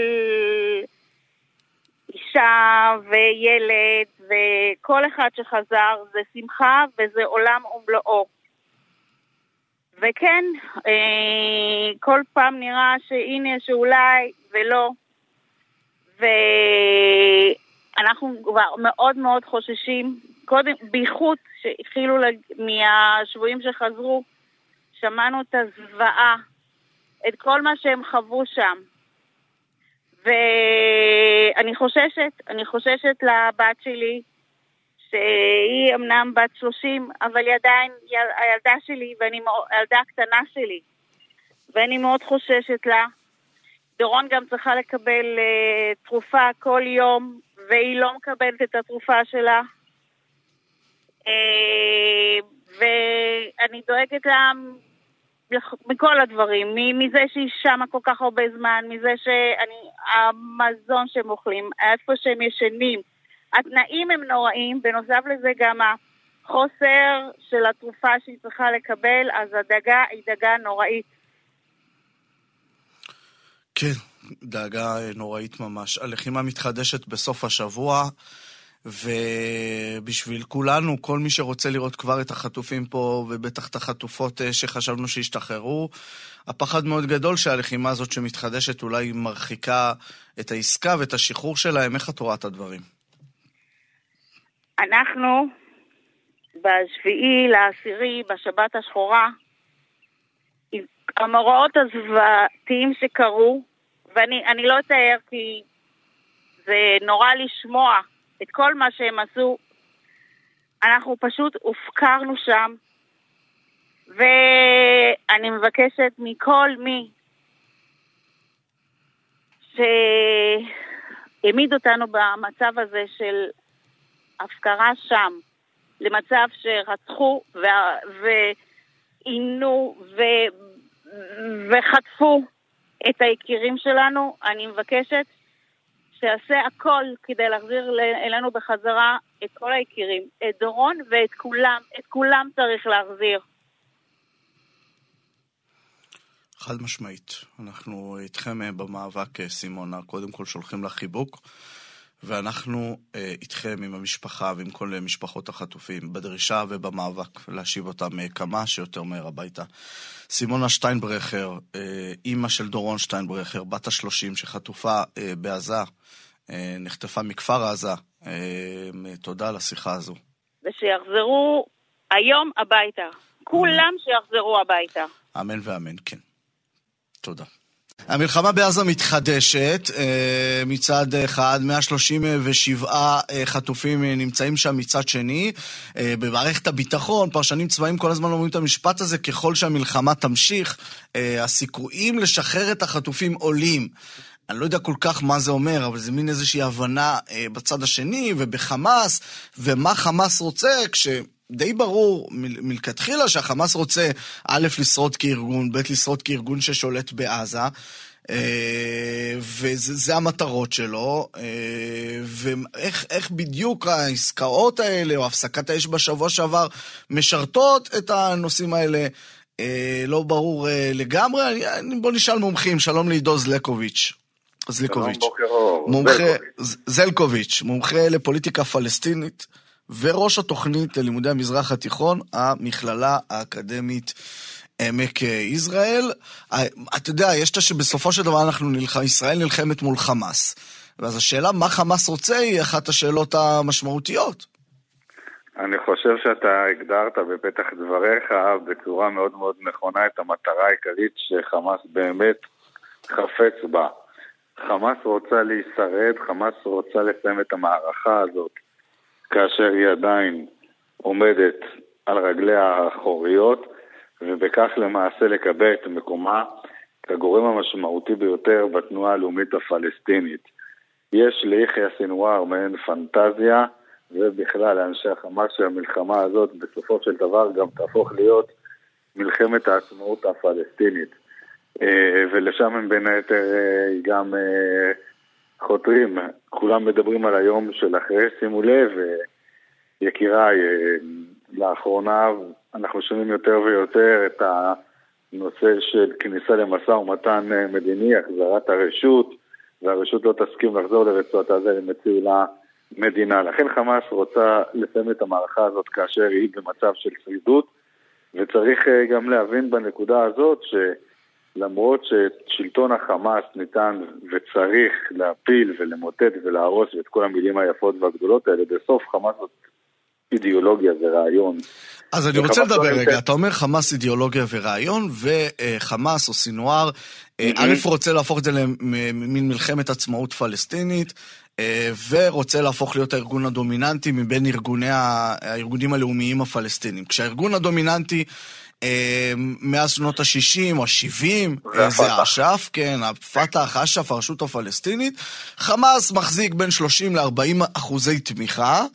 אישה וילד וכל אחד שחזר, זה שמחה וזה עולם ומלואו. וכן, אה, כל פעם נראה שהנה שאולי ולא, ואנחנו כבר מאוד מאוד חוששים, קודם, בייחוד שהתחילו לג... מהשבויים שחזרו, שמענו את הזוועה, את כל מה שהם חוו שם. ואני חוששת, אני חוששת לבת שלי, שהיא אמנם בת 30, אבל היא עדיין הילדה שלי, ואני הילדה הקטנה שלי, ואני מאוד חוששת לה. דורון גם צריכה לקבל uh, תרופה כל יום, והיא לא מקבלת את התרופה שלה. אה, ואני דואגת לה מכל הדברים, מזה שהיא שמה כל כך הרבה זמן, מזה שהמזון שהם אוכלים, איפה שהם ישנים, התנאים הם נוראים, בנוסף לזה גם החוסר של התרופה שהיא צריכה לקבל, אז הדאגה היא דאגה נוראית. כן, דאגה נוראית ממש. הלחימה מתחדשת בסוף השבוע. ובשביל כולנו, כל מי שרוצה לראות כבר את החטופים פה, ובטח את החטופות אה, שחשבנו שהשתחררו, הפחד מאוד גדול שהלחימה הזאת שמתחדשת אולי מרחיקה את העסקה ואת השחרור שלהם. איך את רואה את הדברים? אנחנו בשביעי לעשירי, בשבת השחורה, המאורעות הזוועתיים שקרו, ואני לא אתאר כי זה נורא לשמוע את כל מה שהם עשו. אנחנו פשוט הופקרנו שם, ואני מבקשת מכל מי שהעמיד אותנו במצב הזה של הפקרה שם, למצב שרצחו ועינו ו... וחטפו את היקירים שלנו, אני מבקשת שיעשה הכל כדי להחזיר אלינו בחזרה את כל היקירים, את דורון ואת כולם, את כולם צריך להחזיר. חד משמעית. אנחנו איתכם אה, במאבק, אה, סימונה. קודם כל שולחים לך חיבוק, ואנחנו אה, איתכם עם המשפחה ועם כל משפחות החטופים, בדרישה ובמאבק להשיב אותם כמה שיותר מהר הביתה. סימונה שטיינברכר, אימא של דורון שטיינברכר, בת השלושים, שחטופה בעזה, אה, נחטפה מכפר עזה. אה, תודה על השיחה הזו. ושיחזרו היום הביתה. כולם שיחזרו הביתה. אמן ואמן, כן. תודה. המלחמה בעזה מתחדשת אה, מצד אחד, 137 חטופים נמצאים שם מצד שני. במערכת הביטחון, פרשנים צבאיים כל הזמן אומרים את המשפט הזה, ככל שהמלחמה תמשיך, הסיכויים לשחרר את החטופים עולים. אני לא יודע כל כך מה זה אומר, אבל זה מין איזושהי הבנה אה, בצד השני ובחמאס, ומה חמאס רוצה כשדי ברור מ- מלכתחילה שהחמאס רוצה א', לשרוד כארגון, ב', לשרוד כארגון ששולט בעזה. אה, וזה המטרות שלו, אה, ואיך בדיוק העסקאות האלה, או הפסקת האש בשבוע שעבר, משרתות את הנושאים האלה, אה, לא ברור לגמרי. בוא נשאל מומחים, שלום לעידו זלקוביץ'. זליקוביץ'. מומחה, זלקוביץ', מומחה לפוליטיקה פלסטינית וראש התוכנית ללימודי המזרח התיכון, המכללה האקדמית עמק יזרעאל. אתה יודע, יש את שבסופו של דבר אנחנו נלחם, ישראל נלחמת מול חמאס. ואז השאלה מה חמאס רוצה היא אחת השאלות המשמעותיות. אני חושב שאתה הגדרת בפתח דבריך בצורה מאוד מאוד נכונה את המטרה העיקרית שחמאס באמת חפץ בה. חמאס רוצה להישרד, חמאס רוצה לסיים את המערכה הזאת כאשר היא עדיין עומדת על רגליה האחוריות ובכך למעשה לקבל את מקומה כגורם המשמעותי ביותר בתנועה הלאומית הפלסטינית. יש ליחיא סנוואר מעין פנטזיה ובכלל לאנשי החמאס שהמלחמה הזאת בסופו של דבר גם תהפוך להיות מלחמת העצמאות הפלסטינית. אה, ולשם הם בין היתר אה, גם אה, חותרים. כולם מדברים על היום של אחרי, שימו לב, יקיריי, לאחרונה אנחנו שומעים יותר ויותר את הנושא של כניסה למשא ומתן מדיני, החזרת הרשות, והרשות לא תסכים לחזור לרצועת עזה אם יציעו לה מדינה. לכן חמאס רוצה לסיים את המערכה הזאת כאשר היא במצב של שרידות, וצריך גם להבין בנקודה הזאת ש... למרות ששלטון החמאס ניתן וצריך להפיל ולמוטט ולהרוס ואת כל המילים היפות והגדולות האלה, בסוף חמאס זאת אידיאולוגיה ורעיון. אז אני רוצה לדבר לא רגע, אתה אומר חמאס אידיאולוגיה ורעיון, וחמאס או סינואר, אה, א' רוצה להפוך את זה למין מלחמת עצמאות פלסטינית, אה, ורוצה להפוך להיות הארגון הדומיננטי מבין ארגוני, הארגונים הלאומיים הפלסטינים. כשהארגון הדומיננטי מאז שנות ה-60 או ה-70, זה אש"ף, כן, הפת"ח, אש"ף, הרשות הפלסטינית. חמאס מחזיק בין 30 ל-40 אחוזי תמיכה,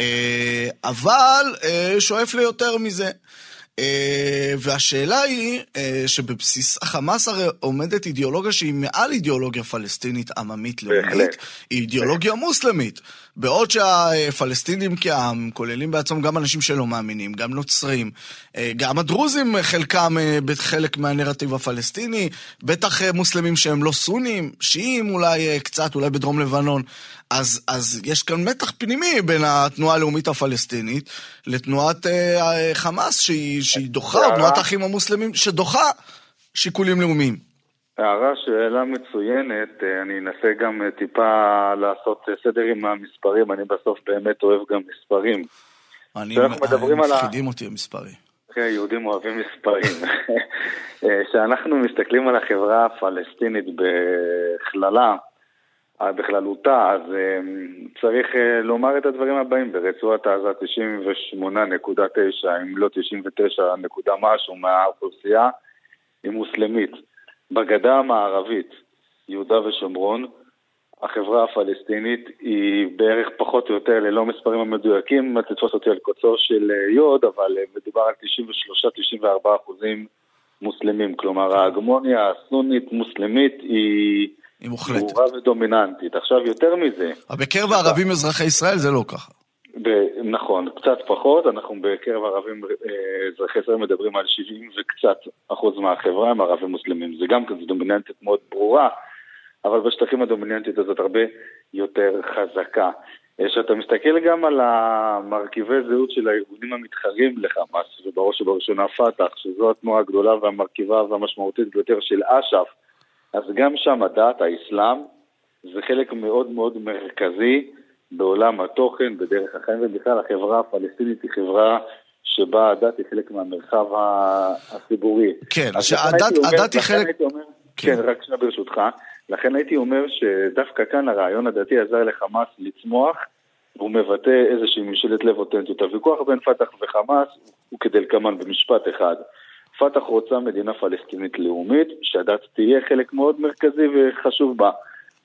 אה, אבל אה, שואף ליותר מזה. אה, והשאלה היא אה, שבבסיס החמאס הרי עומדת אידיאולוגיה שהיא מעל אידיאולוגיה פלסטינית עממית לאומית, היא אידיאולוגיה מוסלמית. בעוד שהפלסטינים כעם כוללים בעצמם גם אנשים שלא מאמינים, גם נוצרים, אה, גם הדרוזים חלקם בחלק מהנרטיב הפלסטיני, בטח מוסלמים שהם לא סונים, שיעים אולי קצת, אולי בדרום לבנון. אז, אז יש כאן מתח פנימי בין התנועה הלאומית הפלסטינית לתנועת אה, חמאס שהיא, שהיא דוחה. תנועת האחים המוסלמים שדוחה שיקולים לאומיים. הערה שאלה מצוינת, אה, אני אנסה גם אה, טיפה לעשות אה, סדר עם המספרים, אני בסוף באמת אוהב גם מספרים. אני, מפחידים אותי המספרים. כן, יהודים אוהבים מספרים. כשאנחנו מסתכלים על החברה הפלסטינית בכללה, בכללותה, אז צריך לומר את הדברים הבאים, ברצועת עזה 98.9, אם לא 99 נקודה משהו מהאוכלוסייה היא מוסלמית. בגדה המערבית, יהודה ושומרון, החברה הפלסטינית היא בערך פחות או יותר, ללא מספרים המדויקים, אם תתפוס אותי על קוצו של יוד, אבל מדובר על 93-94 אחוזים מוסלמים. כלומר, ההגמוניה הסונית מוסלמית היא... היא מוחלטת. ברורה ודומיננטית. עכשיו, יותר מזה... בקרב הערבים אזרחי ישראל זה לא ככה. ב- נכון, קצת פחות, אנחנו בקרב ערבים אה, אזרחי ישראל מדברים על 70 וקצת אחוז מהחברה הם ערבים מוסלמים. זה גם כזה דומיננטית מאוד ברורה, אבל בשטחים הדומיננטית הזאת הרבה יותר חזקה. כשאתה מסתכל גם על המרכיבי זהות של הארגונים המתחרים לחמאס, ובראש ובראשונה פת"ח, שזו התנועה הגדולה והמרכיבה והמשמעותית ביותר של אש"ף, אז גם שם הדת, האסלאם, זה חלק מאוד מאוד מרכזי בעולם התוכן, בדרך החיים, ובכלל החברה הפלסטינית היא חברה שבה הדת היא חלק מהמרחב הציבורי. כן, שהדת היא חלק... אומר, כן. כן, רק שנייה ברשותך. לכן הייתי אומר שדווקא כאן הרעיון הדתי עזר לחמאס לצמוח, והוא מבטא איזושהי משאלת לב אותנטיות. הוויכוח בין פת"ח וחמאס הוא כדלקמן במשפט אחד. פת"ח רוצה מדינה פלסטינית לאומית, שהדת תהיה חלק מאוד מרכזי וחשוב בה.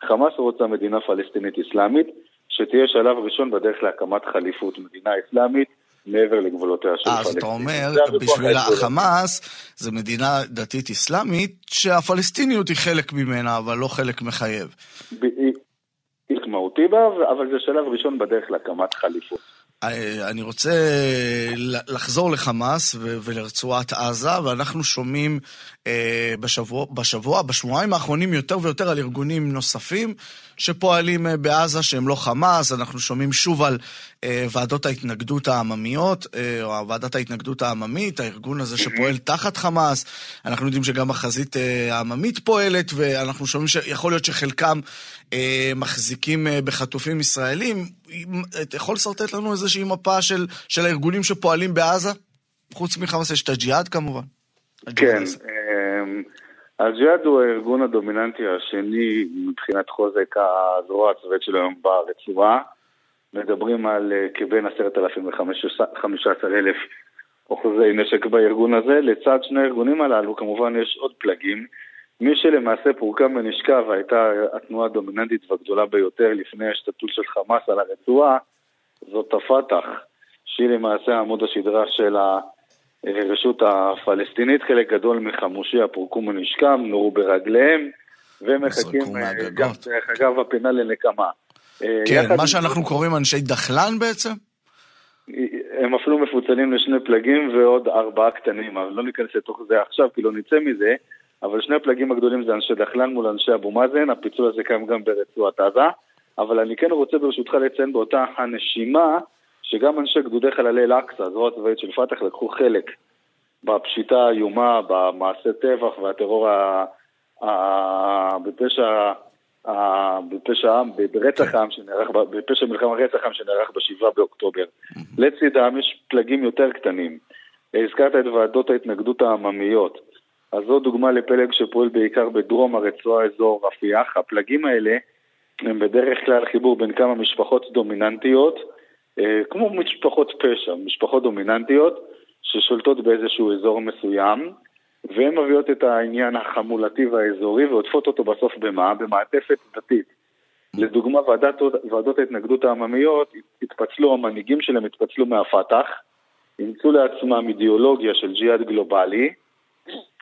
חמאס רוצה מדינה פלסטינית אסלאמית, שתהיה שלב ראשון בדרך להקמת חליפות מדינה אסלאמית מעבר לגבולותיה של פלסטין. אז אתה אומר, בשביל החמאס זה מדינה דתית אסלאמית שהפלסטיניות היא חלק ממנה, אבל לא חלק מחייב. היא מהותי בה, אבל זה שלב ראשון בדרך להקמת חליפות. אה, אני רוצה לחזור לחמאס ולרצועת עזה, ואנחנו שומעים בשבוע, בשבוע, בשבועיים האחרונים יותר ויותר על ארגונים נוספים שפועלים אה, בעזה שהם לא חמאס, אנחנו שומעים שוב על ועדות ההתנגדות העממיות, או ועדת ההתנגדות העממית, הארגון הזה שפועל תחת חמאס, אנחנו יודעים שגם החזית העממית פועלת, ואנחנו שומעים שיכול להיות שחלקם מחזיקים בחטופים ישראלים. אתה יכול לשרטט לנו איזושהי מפה של, של הארגונים שפועלים בעזה? חוץ מחמאס יש את הג'יהאד כמובן. כן, הג'יהאד הוא הארגון הדומיננטי השני מבחינת חוזק הזרוע הצבאית שלו היום ברצועה. מדברים על אה, כבין עשרת אלפים וחמש עשר אלף אחוזי נשק בארגון הזה. לצד שני הארגונים הללו כמובן יש עוד פלגים. מי שלמעשה פורקם ונשכב והייתה התנועה הדומיננטית והגדולה ביותר לפני ההשתתפות של חמאס על הרצועה, זאת הפת"ח, שהיא למעשה עמוד השדרה של הרשות הפלסטינית. חלק גדול מחמושיה פורקו ונשכם, נורו ברגליהם, ומחכים אה, גם, דרך אגב, הפינה לנקמה. אה, כן, מה שאנחנו קוראים אנשי דחלן בעצם? הם אפילו מפוצלים לשני פלגים ועוד ארבעה קטנים, אבל לא ניכנס לתוך זה עכשיו, כי לא נצא מזה. אבל שני הפלגים הגדולים זה אנשי דחלן מול אנשי אבו מאזן, הפיצול הזה קיים גם ברצועת עזה, אבל אני כן רוצה ברשותך לציין באותה הנשימה, שגם אנשי גדודי חללי אל-אקצא, זרוע הצבאית של פת"ח, לקחו חלק בפשיטה האיומה, במעשה טבח והטרור ה... ה... בפשע... ה... בפשע העם, ברצח העם שנערך, בפשע מלחמה רצח העם שנערך ב-7 באוקטובר. לצידם יש פלגים יותר קטנים. הזכרת את ועדות ההתנגדות העממיות. אז זו דוגמה לפלג שפועל בעיקר בדרום הרצועה, אזור רפיח. הפלגים האלה הם בדרך כלל חיבור בין כמה משפחות דומיננטיות, כמו משפחות פשע, משפחות דומיננטיות ששולטות באיזשהו אזור מסוים, והן מביאות את העניין החמולתי והאזורי ועוטפות אותו בסוף במה? במעטפת דתית. לדוגמה, ועדת, ועדות ההתנגדות העממיות התפצלו, המנהיגים שלהם התפצלו מהפת"ח, אימצו לעצמם אידיאולוגיה של ג'יהאד גלובלי,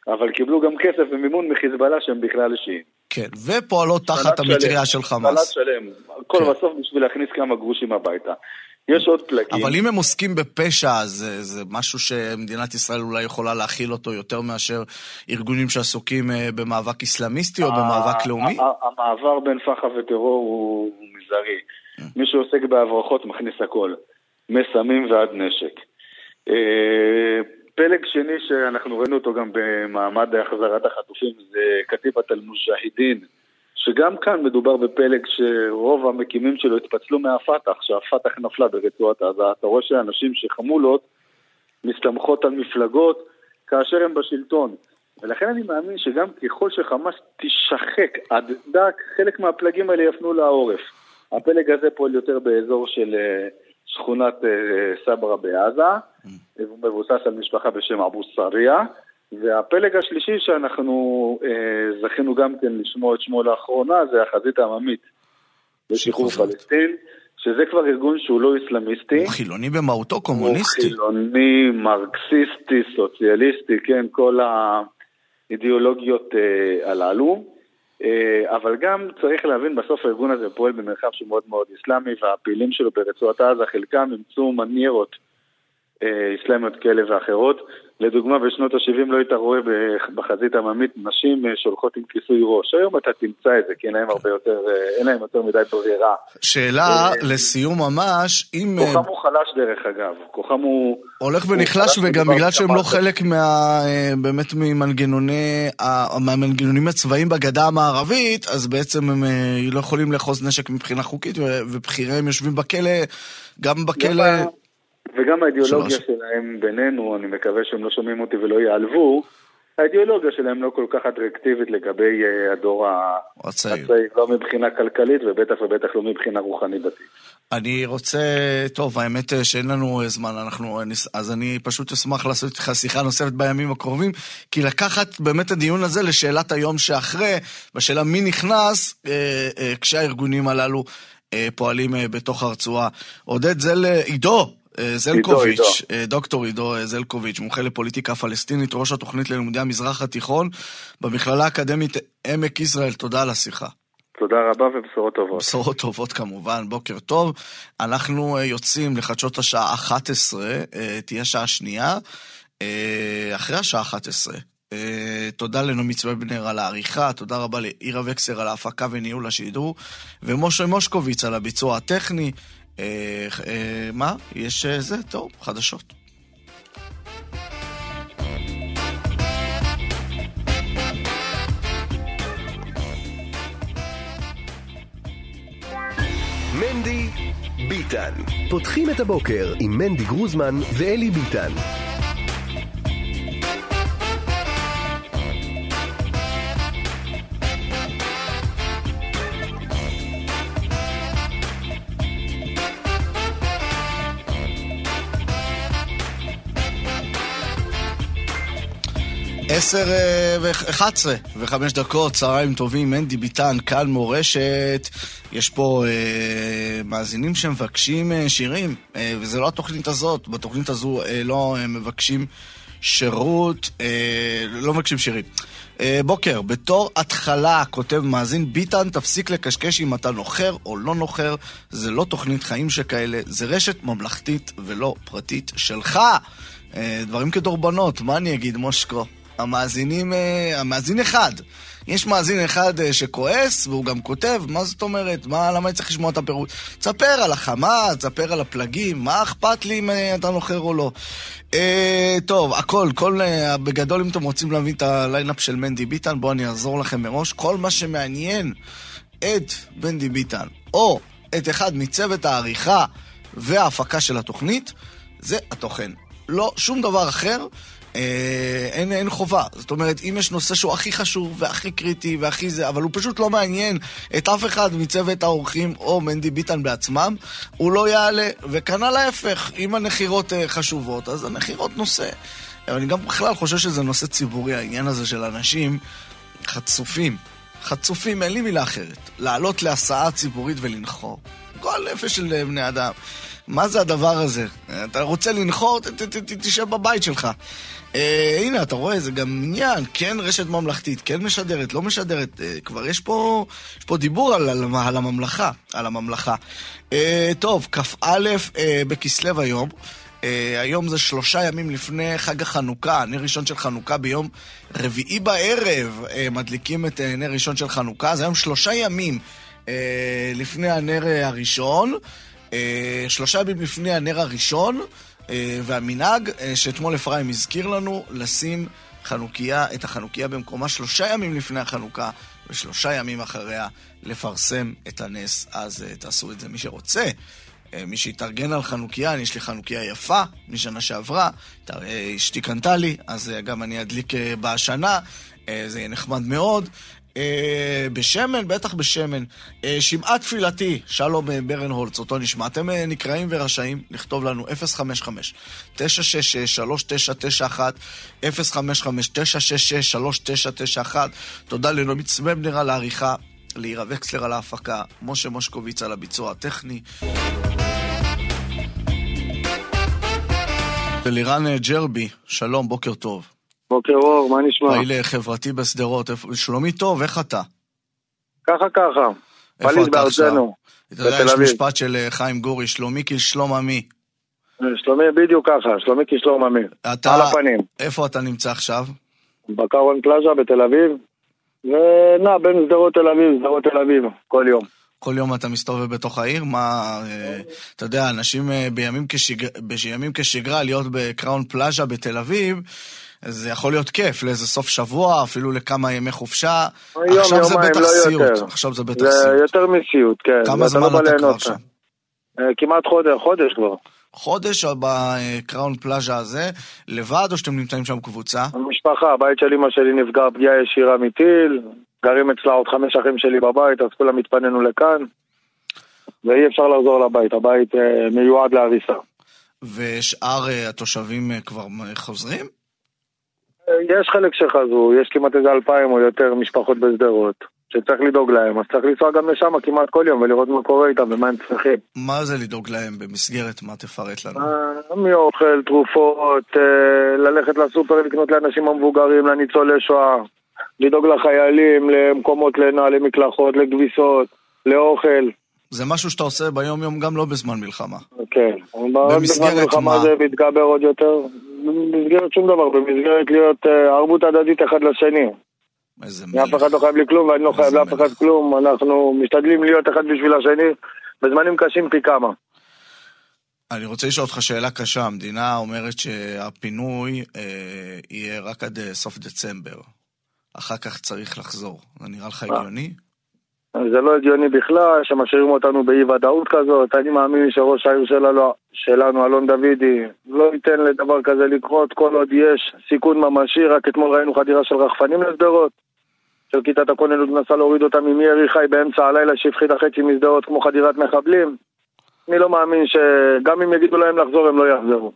אבל קיבלו גם כסף ומימון מחיזבאללה שהם בכלל שיעים. כן, ופועלות תחת המטריה של חמאס. סלט שלם, הכל כן. בסוף בשביל להכניס כמה גרושים הביתה. יש עוד פלגים. אבל אם הם עוסקים בפשע, אז זה, זה משהו שמדינת ישראל אולי יכולה להכיל אותו יותר מאשר ארגונים שעסוקים אה, במאבק איסלאמיסטי או במאבק לאומי? המעבר בין פח"ע וטרור הוא מזערי. מי שעוסק בהברחות מכניס הכל, מסמים ועד נשק. אה, פלג שני שאנחנו ראינו אותו גם במעמד החזרת החטופים זה כתיבת אל-מוג'אהידין, שגם כאן מדובר בפלג שרוב המקימים שלו התפצלו מהפת"ח, שהפת"ח נפלה ברצועת עזה. אתה רואה שאנשים שחמולות מסתמכות על מפלגות כאשר הם בשלטון. ולכן אני מאמין שגם ככל שחמאס תשחק עד דק, חלק מהפלגים האלה יפנו לעורף. הפלג הזה פועל יותר באזור של אה, שכונת אה, סברה בעזה, הוא מבוסס על משפחה בשם אבו סריה, והפלג השלישי שאנחנו אה, זכינו גם כן לשמוע את שמו לאחרונה זה החזית העממית לשחרור. פלסטין, שזה כבר ארגון שהוא לא איסלאמיסטי. הוא חילוני במהותו, קומוניסטי. הוא חילוני, מרקסיסטי, סוציאליסטי, כן, כל האידיאולוגיות אה, הללו. אה, אבל גם צריך להבין, בסוף הארגון הזה פועל במרחב שהוא מאוד מאוד איסלאמי, והפעילים שלו ברצועת עזה, חלקם אימצו מניירות איסלאמיות כאלה ואחרות. לדוגמה, בשנות ה-70 לא היית רואה בח- בחזית העממית נשים אה, שהולכות עם כיסוי ראש. היום אתה תמצא את זה, כי אין להם הרבה יותר, אה, אין להם יותר מדי ברירה. שאלה אה, לסיום ממש, אם כוחם הוא חלש דרך אגב, כוחם הוא... הולך ונחלש חלש וגם בגלל שהם לא חלק מה... באמת ממנגנוני... מהמנגנונים הצבאיים בגדה המערבית, אז בעצם הם לא יכולים לאחוז נשק מבחינה חוקית, ובכיריהם יושבים בכלא, גם בכלא... וגם האידיאולוגיה שלוש. שלהם בינינו, אני מקווה שהם לא שומעים אותי ולא ייעלבו, האידיאולוגיה שלהם לא כל כך אטרקטיבית לגבי אה, הדור הצעיר. לא מבחינה כלכלית ובטח ובטח לא מבחינה רוחנית דתית. אני רוצה, טוב, האמת אה, שאין לנו אה, זמן, אנחנו, אז אני פשוט אשמח לעשות איתך שיחה נוספת בימים הקרובים, כי לקחת באמת הדיון הזה לשאלת היום שאחרי, בשאלה מי נכנס אה, אה, כשהארגונים הללו אה, פועלים אה, בתוך הרצועה. עודד זל, עידו. אה, זלקוביץ', עידו. אה, דוקטור עידו אה, זלקוביץ', מומחה לפוליטיקה פלסטינית, ראש התוכנית ללימודי המזרח התיכון במכללה האקדמית עמק יזרעאל, תודה על השיחה. תודה רבה ובשורות טובות. בשורות טובות כמובן, בוקר טוב. אנחנו יוצאים לחדשות השעה 11, אה, תהיה שעה שנייה, אחרי השעה 11. אה, תודה לנעמי צוובנר על העריכה, תודה רבה לאירה וקסר על ההפקה וניהול השידור, ומשה מושקוביץ על הביצוע הטכני. אה, אה, מה? יש אה, זה? טוב, חדשות. מנדי ביטן. פותחים את הבוקר עם מנדי גרוזמן ואלי ביטן. עשר ואחת עשרה וחמש דקות, צהריים טובים, מנדי ביטן, כאן מורשת. יש פה אה, מאזינים שמבקשים אה, שירים, אה, וזה לא התוכנית הזאת. בתוכנית הזו אה, לא אה, מבקשים שירות, אה, לא מבקשים שירים. אה, בוקר, בתור התחלה, כותב מאזין, ביטן, תפסיק לקשקש אם אתה נוחר או לא נוחר, זה לא תוכנית חיים שכאלה, זה רשת ממלכתית ולא פרטית שלך. אה, דברים כדורבנות, מה אני אגיד, מושקו? המאזינים, אה, המאזין אחד. יש מאזין אחד אה, שכועס, והוא גם כותב, מה זאת אומרת? מה, למה אני צריך לשמוע את הפירוט? תספר על החמה, תספר על הפלגים, מה אכפת לי אם אה, אתה נוחר או לא? אה, טוב, הכל, כל, בגדול אם אתם רוצים להבין את ה line-up של מנדי ביתאן, בואו אני אעזור לכם מראש. כל מה שמעניין את מנדי ביתאן, או את אחד מצוות העריכה וההפקה של התוכנית, זה התוכן. לא שום דבר אחר. אה, אין, אין חובה. זאת אומרת, אם יש נושא שהוא הכי חשוב והכי קריטי והכי זה, אבל הוא פשוט לא מעניין את אף אחד מצוות האורחים או מנדי ביטן בעצמם, הוא לא יעלה. וכנ"ל ההפך, אם הנחירות אה, חשובות, אז הנחירות נושא. אני גם בכלל חושב שזה נושא ציבורי, העניין הזה של אנשים חצופים. חצופים, אין לי מילה אחרת. לעלות להסעה ציבורית ולנחור. גועל נפש של בני אדם. מה זה הדבר הזה? אתה רוצה לנחור, תשב בבית שלך. אה, הנה, אתה רואה, זה גם עניין, כן רשת ממלכתית, כן משדרת, לא משדרת. אה, כבר יש פה, יש פה דיבור על, על, על הממלכה, על הממלכה. אה, טוב, כ"א אה, בכסלו היום. אה, היום זה שלושה ימים לפני חג החנוכה, נר ראשון של חנוכה ביום רביעי בערב אה, מדליקים את אה, נר ראשון של חנוכה, אז היום שלושה ימים אה, לפני הנר אה, הראשון, אה, שלושה ימים לפני הנר הראשון, אה, והמנהג אה, שאתמול אפרים הזכיר לנו, לשים חנוכיה, את החנוכיה במקומה שלושה ימים לפני החנוכה, ושלושה ימים אחריה לפרסם את הנס. אז אה, תעשו את זה מי שרוצה. אה, מי שהתארגן על חנוכיה, אני יש לי חנוכיה יפה משנה שעברה, אה, אשתי קנתה לי, אז אה, גם אני אדליק אה, בשנה, אה, זה יהיה נחמד מאוד. אה, בשמן, בטח בשמן. אה, שמעה תפילתי, שלום אה, ברנהולץ, אותו נשמע. אתם אה, נקראים ורשאים לכתוב לנו 055-966-3991, 055-966-3991. תודה לנעמי צמבנר על העריכה, לעירה וקסלר על ההפקה, משה מושקוביץ על הביצוע הטכני. אלירן אה, ג'רבי, שלום, בוקר טוב. בוקר אור, מה נשמע? פעיל אה, חברתי בשדרות, שלומי טוב, איך אתה? ככה ככה. איפה אתה עכשיו? אתה יודע, יש. משפט של אה, חיים גורי, שלומי כשלום עמי. שלומי בדיוק ככה, שלומי כשלום אמיר. אתה, על הפנים. איפה אתה נמצא עכשיו? בקרון פלאז'ה בתל אביב, ונע בין שדרות תל אביב, שדרות תל אביב, כל יום. כל יום אתה מסתובב בתוך העיר? מה, אה, אתה יודע, אנשים אה, בימים, כשג... בימים כשגרה להיות בקראון פלאז'ה בתל אביב, זה יכול להיות כיף לאיזה סוף שבוע, אפילו לכמה ימי חופשה. יום, עכשיו זה יומיים, בטח לא סיוט. יותר. עכשיו זה בטח זה סיוט. יותר מסיוט, כן. כמה זמן לא אתה כבר ליהנות. שם? אה, כמעט חודש, חודש כבר. חודש בקראון פלאז'ה הזה, לבד או שאתם נמצאים שם קבוצה? המשפחה, הבית של אמא שלי נפגע פגיעה ישירה מטיל, גרים אצלה עוד חמש אחים שלי בבית, אז כולם התפנינו לכאן, ואי אפשר לחזור לבית, הבית אה, מיועד להריסה. ושאר אה, התושבים כבר חוזרים? יש חלק שחזרו, יש כמעט איזה אלפיים או יותר משפחות בשדרות, שצריך לדאוג להם, אז צריך לנסוע גם לשם כמעט כל יום ולראות מה קורה איתם ומה הם צריכים. מה זה לדאוג להם במסגרת? מה תפרט לנו? אה, מאוכל, תרופות, אה, ללכת לסופר לקנות לאנשים המבוגרים, לניצולי שואה, לדאוג לחיילים, למקומות לינה, למקלחות, לכביסות, לאוכל, זה משהו שאתה עושה ביום-יום גם לא בזמן מלחמה. כן. במסגרת מה? זה מתגבר עוד יותר, במסגרת שום דבר, במסגרת להיות אה, ערבות הדדית אחד לשני. איזה אף מלך. אחד לא חייב לי כלום ואני לא חייב לאף אחד. כלום, אנחנו משתדלים להיות אחד בשביל השני, בזמנים קשים פי כמה. אני רוצה לשאול אותך שאלה קשה. המדינה אומרת שהפינוי אה, יהיה רק עד אה, סוף דצמבר. אחר כך צריך לחזור. זה נראה לך. הגיוני? זה לא הגיוני בכלל, שמשאירים אותנו באי ודאות כזאת, אני מאמין שראש העיר שלנו, שלנו אלון דוידי, לא ייתן לדבר כזה לקרות כל עוד יש סיכון ממשי, רק אתמול ראינו חדירה של רחפנים לשדרות, של כיתת הכוננות מנסה להוריד אותם עם ירי חי באמצע הלילה שהפחידה חצי משדרות כמו חדירת מחבלים. אני לא מאמין שגם אם יגידו להם לחזור הם לא יחזרו.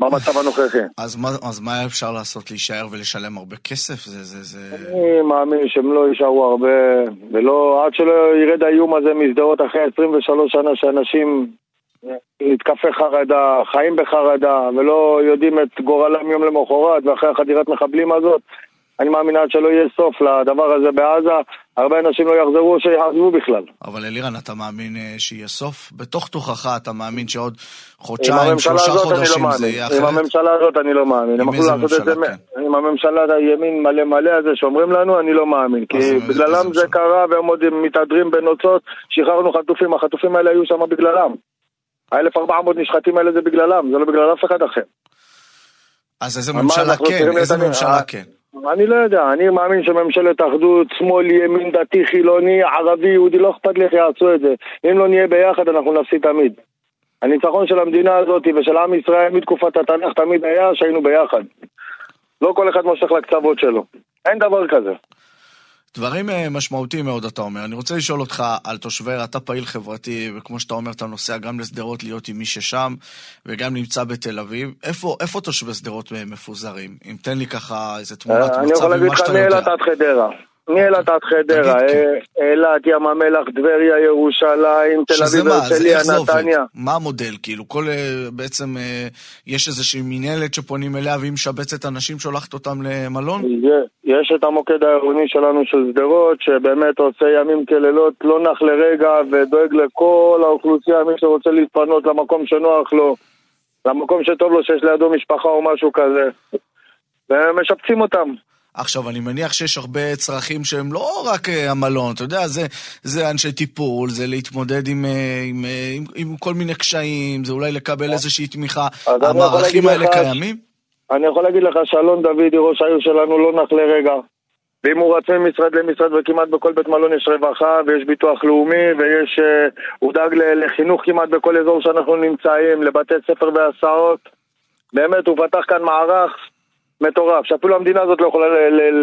במצב הנוכחי. אז מה, אז מה אפשר לעשות? להישאר ולשלם הרבה כסף? זה, זה, זה... אני מאמין שהם לא יישארו הרבה, ולא, עד שלא ירד האיום הזה משדרות אחרי 23 שנה שאנשים נתקפי חרדה, חיים בחרדה, ולא יודעים את גורלם יום למחרת, ואחרי החדירת מחבלים הזאת, אני מאמין עד שלא יהיה סוף לדבר הזה בעזה, הרבה אנשים לא יחזרו או שיעזבו בכלל. אבל אלירן, אתה מאמין אה, שיהיה סוף? בתוך תוכך אתה מאמין שעוד עם חודשיים, שלושה לא חודשים זה מאמין. יהיה עם אחרת? הממשלה הזאת אני לא מאמין. עם איזה את זה ממשלה, מ- עם הממשלה הימין מלא מלא הזה שאומרים לנו, אני לא מאמין. כי עם בגללם זה ממשלה? קרה והם עוד מתהדרים בנוצות, שחררנו חטופים, החטופים האלה היו שם בגללם. ה-1400 נשחטים האלה זה בגללם, זה לא בגלל אף אחד אחר. אז איזה ממשלה כן? איזה ממשלה אה, כן? אני לא יודע, אני מאמין שממשלת אחדות, שמאל, ימין, דתי, חילוני, ערבי, יהודי, לא אכפת לי איך יעשו את זה. אם לא נהיה ביחד אנחנו נפסיד תמיד. הניצחון של המדינה הזאת ושל עם ישראל מתקופת התנ"ך תמיד היה שהיינו ביחד. לא כל אחד מושך לקצוות שלו. אין דבר כזה. דברים אה, משמעותיים מאוד, אתה אומר. אני רוצה לשאול אותך על תושבי, אתה פעיל חברתי, וכמו שאתה אומר, אתה נוסע גם לשדרות להיות עם מי ששם, וגם נמצא בתל אביב. איפה, איפה תושבי שדרות אה, מפוזרים? אם תן לי ככה איזה תמונת אני מצב יכול להגיד ממה לך שאתה יודע. מאילת עד חדרה. מאילת עד חדרה, כן. אה, אילת, ים המלח, טבריה, ירושלים, תל אביב, הרצליה? נתניה. מה המודל? כאילו, כל, אה, בעצם, אה, יש איזושהי מינהלת שפונים אליה והיא משבצת אנשים, שולחת אותם למלון? יש את המוקד העירוני שלנו של שדרות, שבאמת עושה ימים כלילות, לא נח לרגע, ודואג לכל האוכלוסייה, מי שרוצה להתפנות למקום שנוח לו, למקום שטוב לו, שיש לידו משפחה או משהו כזה. ומשפצים אותם. עכשיו, אני מניח שיש הרבה צרכים שהם לא רק אה, המלון, אתה יודע, זה, זה אנשי טיפול, זה להתמודד עם, אה, עם, אה, עם, עם כל מיני קשיים, זה אולי לקבל איזושהי תמיכה. המערכים האלה לך- קיימים? אני יכול להגיד לך שאלון דודי, ראש העיר שלנו, לא נח לרגע. ואם הוא רץ ממשרד למשרד, וכמעט בכל בית מלון יש רווחה, ויש ביטוח לאומי, ויש... אה, הוא דאג לחינוך כמעט בכל אזור שאנחנו נמצאים, לבתי ספר והסעות. באמת, הוא פתח כאן מערך מטורף, שאפילו המדינה הזאת לא יכולה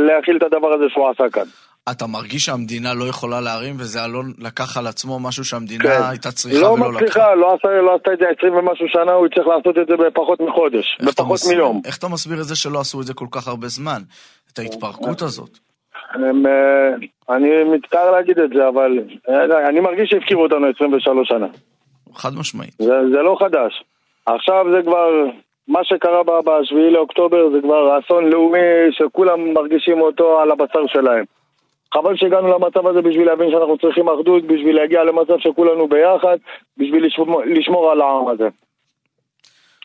להכיל את הדבר הזה שהוא עשה כאן. אתה מרגיש שהמדינה לא יכולה להרים, וזה אלון לקח על עצמו משהו שהמדינה כן. הייתה צריכה לא ולא לקחה? מצליחה, לא עשה, לא עשתה את זה 20 ומשהו שנה, הוא צריך לעשות את זה בפחות מחודש, בפחות מסביר- מיום. איך אתה מסביר את זה שלא עשו את זה כל כך הרבה זמן? את ההתפרקות הזאת? הם, אה, אני מצטער להגיד את זה, אבל אה, אני מרגיש שהפקירו אותנו 23 שנה. חד משמעית. זה, זה לא חדש. עכשיו זה כבר, מה שקרה ב-7 לאוקטובר זה כבר אסון לאומי שכולם מרגישים אותו על הבשר שלהם. חבל שהגענו למצב הזה בשביל להבין שאנחנו צריכים אחדות, בשביל להגיע למצב שכולנו ביחד, בשביל לשמור, לשמור על העם הזה.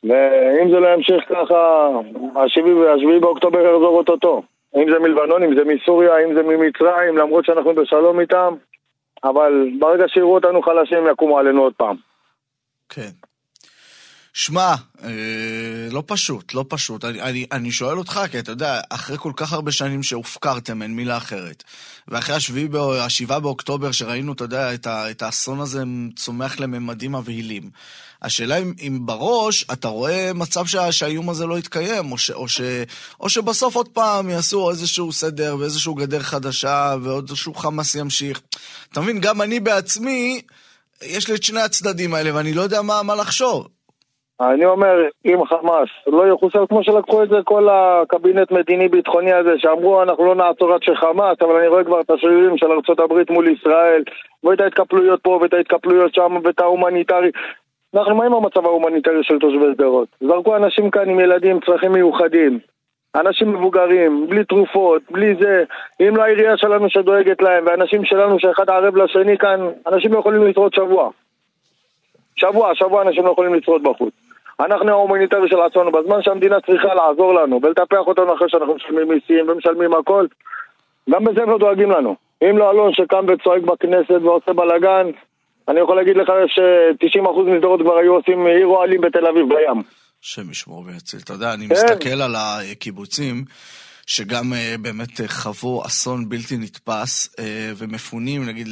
ואם זה לא ימשיך ככה, השביעי השביעי באוקטובר יחזור אותו-טו. אם זה מלבנון, אם זה מסוריה, אם זה ממצרים, למרות שאנחנו בשלום איתם, אבל ברגע שיראו אותנו חלשים יקומו עלינו עוד פעם. כן. שמע, אה, לא פשוט, לא פשוט. אני, אני, אני שואל אותך, כי אתה יודע, אחרי כל כך הרבה שנים שהופקרתם, אין מילה אחרת, ואחרי השביעי, השבעה באוקטובר, שראינו, אתה יודע, את, ה, את האסון הזה צומח לממדים מבהילים, השאלה אם, אם בראש אתה רואה מצב שה, שהאיום הזה לא יתקיים, או, ש, או, ש, או שבסוף עוד פעם יעשו איזשהו סדר ואיזשהו גדר חדשה, ועוד איזשהו חמאס ימשיך. אתה מבין, גם אני בעצמי, יש לי את שני הצדדים האלה, ואני לא יודע מה, מה לחשוב. אני אומר, אם חמאס לא יחוסל כמו שלקחו את זה כל הקבינט מדיני-ביטחוני הזה, שאמרו אנחנו לא נעצור עד שחמאס, אבל אני רואה כבר את השרירים של ארה"ב מול ישראל, ואת ההתקפלויות פה ואת ההתקפלויות שם ואת ההומניטרי. אנחנו מה עם המצב ההומניטרי של תושבי שדרות? זרקו אנשים כאן עם ילדים צרכים מיוחדים. אנשים מבוגרים, בלי תרופות, בלי זה. אם לא העירייה שלנו שדואגת להם, ואנשים שלנו שאחד ערב לשני כאן, אנשים לא יכולים לשרוד שבוע. שבוע, שבוע אנשים לא יכולים לשרוד בחוץ. אנחנו ההומניטרי של עצמנו, בזמן שהמדינה צריכה לעזור לנו ולטפח אותנו אחרי שאנחנו משלמים מיסים ומשלמים הכל, גם בזה הם לא דואגים לנו. אם לא אלון שקם וצועק בכנסת ועושה בלאגן, אני יכול להגיד לך ש-90% משדרות כבר היו עושים עיר אוהלים בתל אביב בים. השם ישמור ויציל. אתה יודע, אני כן. מסתכל על הקיבוצים, שגם אה, באמת אה, חוו אסון בלתי נתפס, אה, ומפונים, נגיד,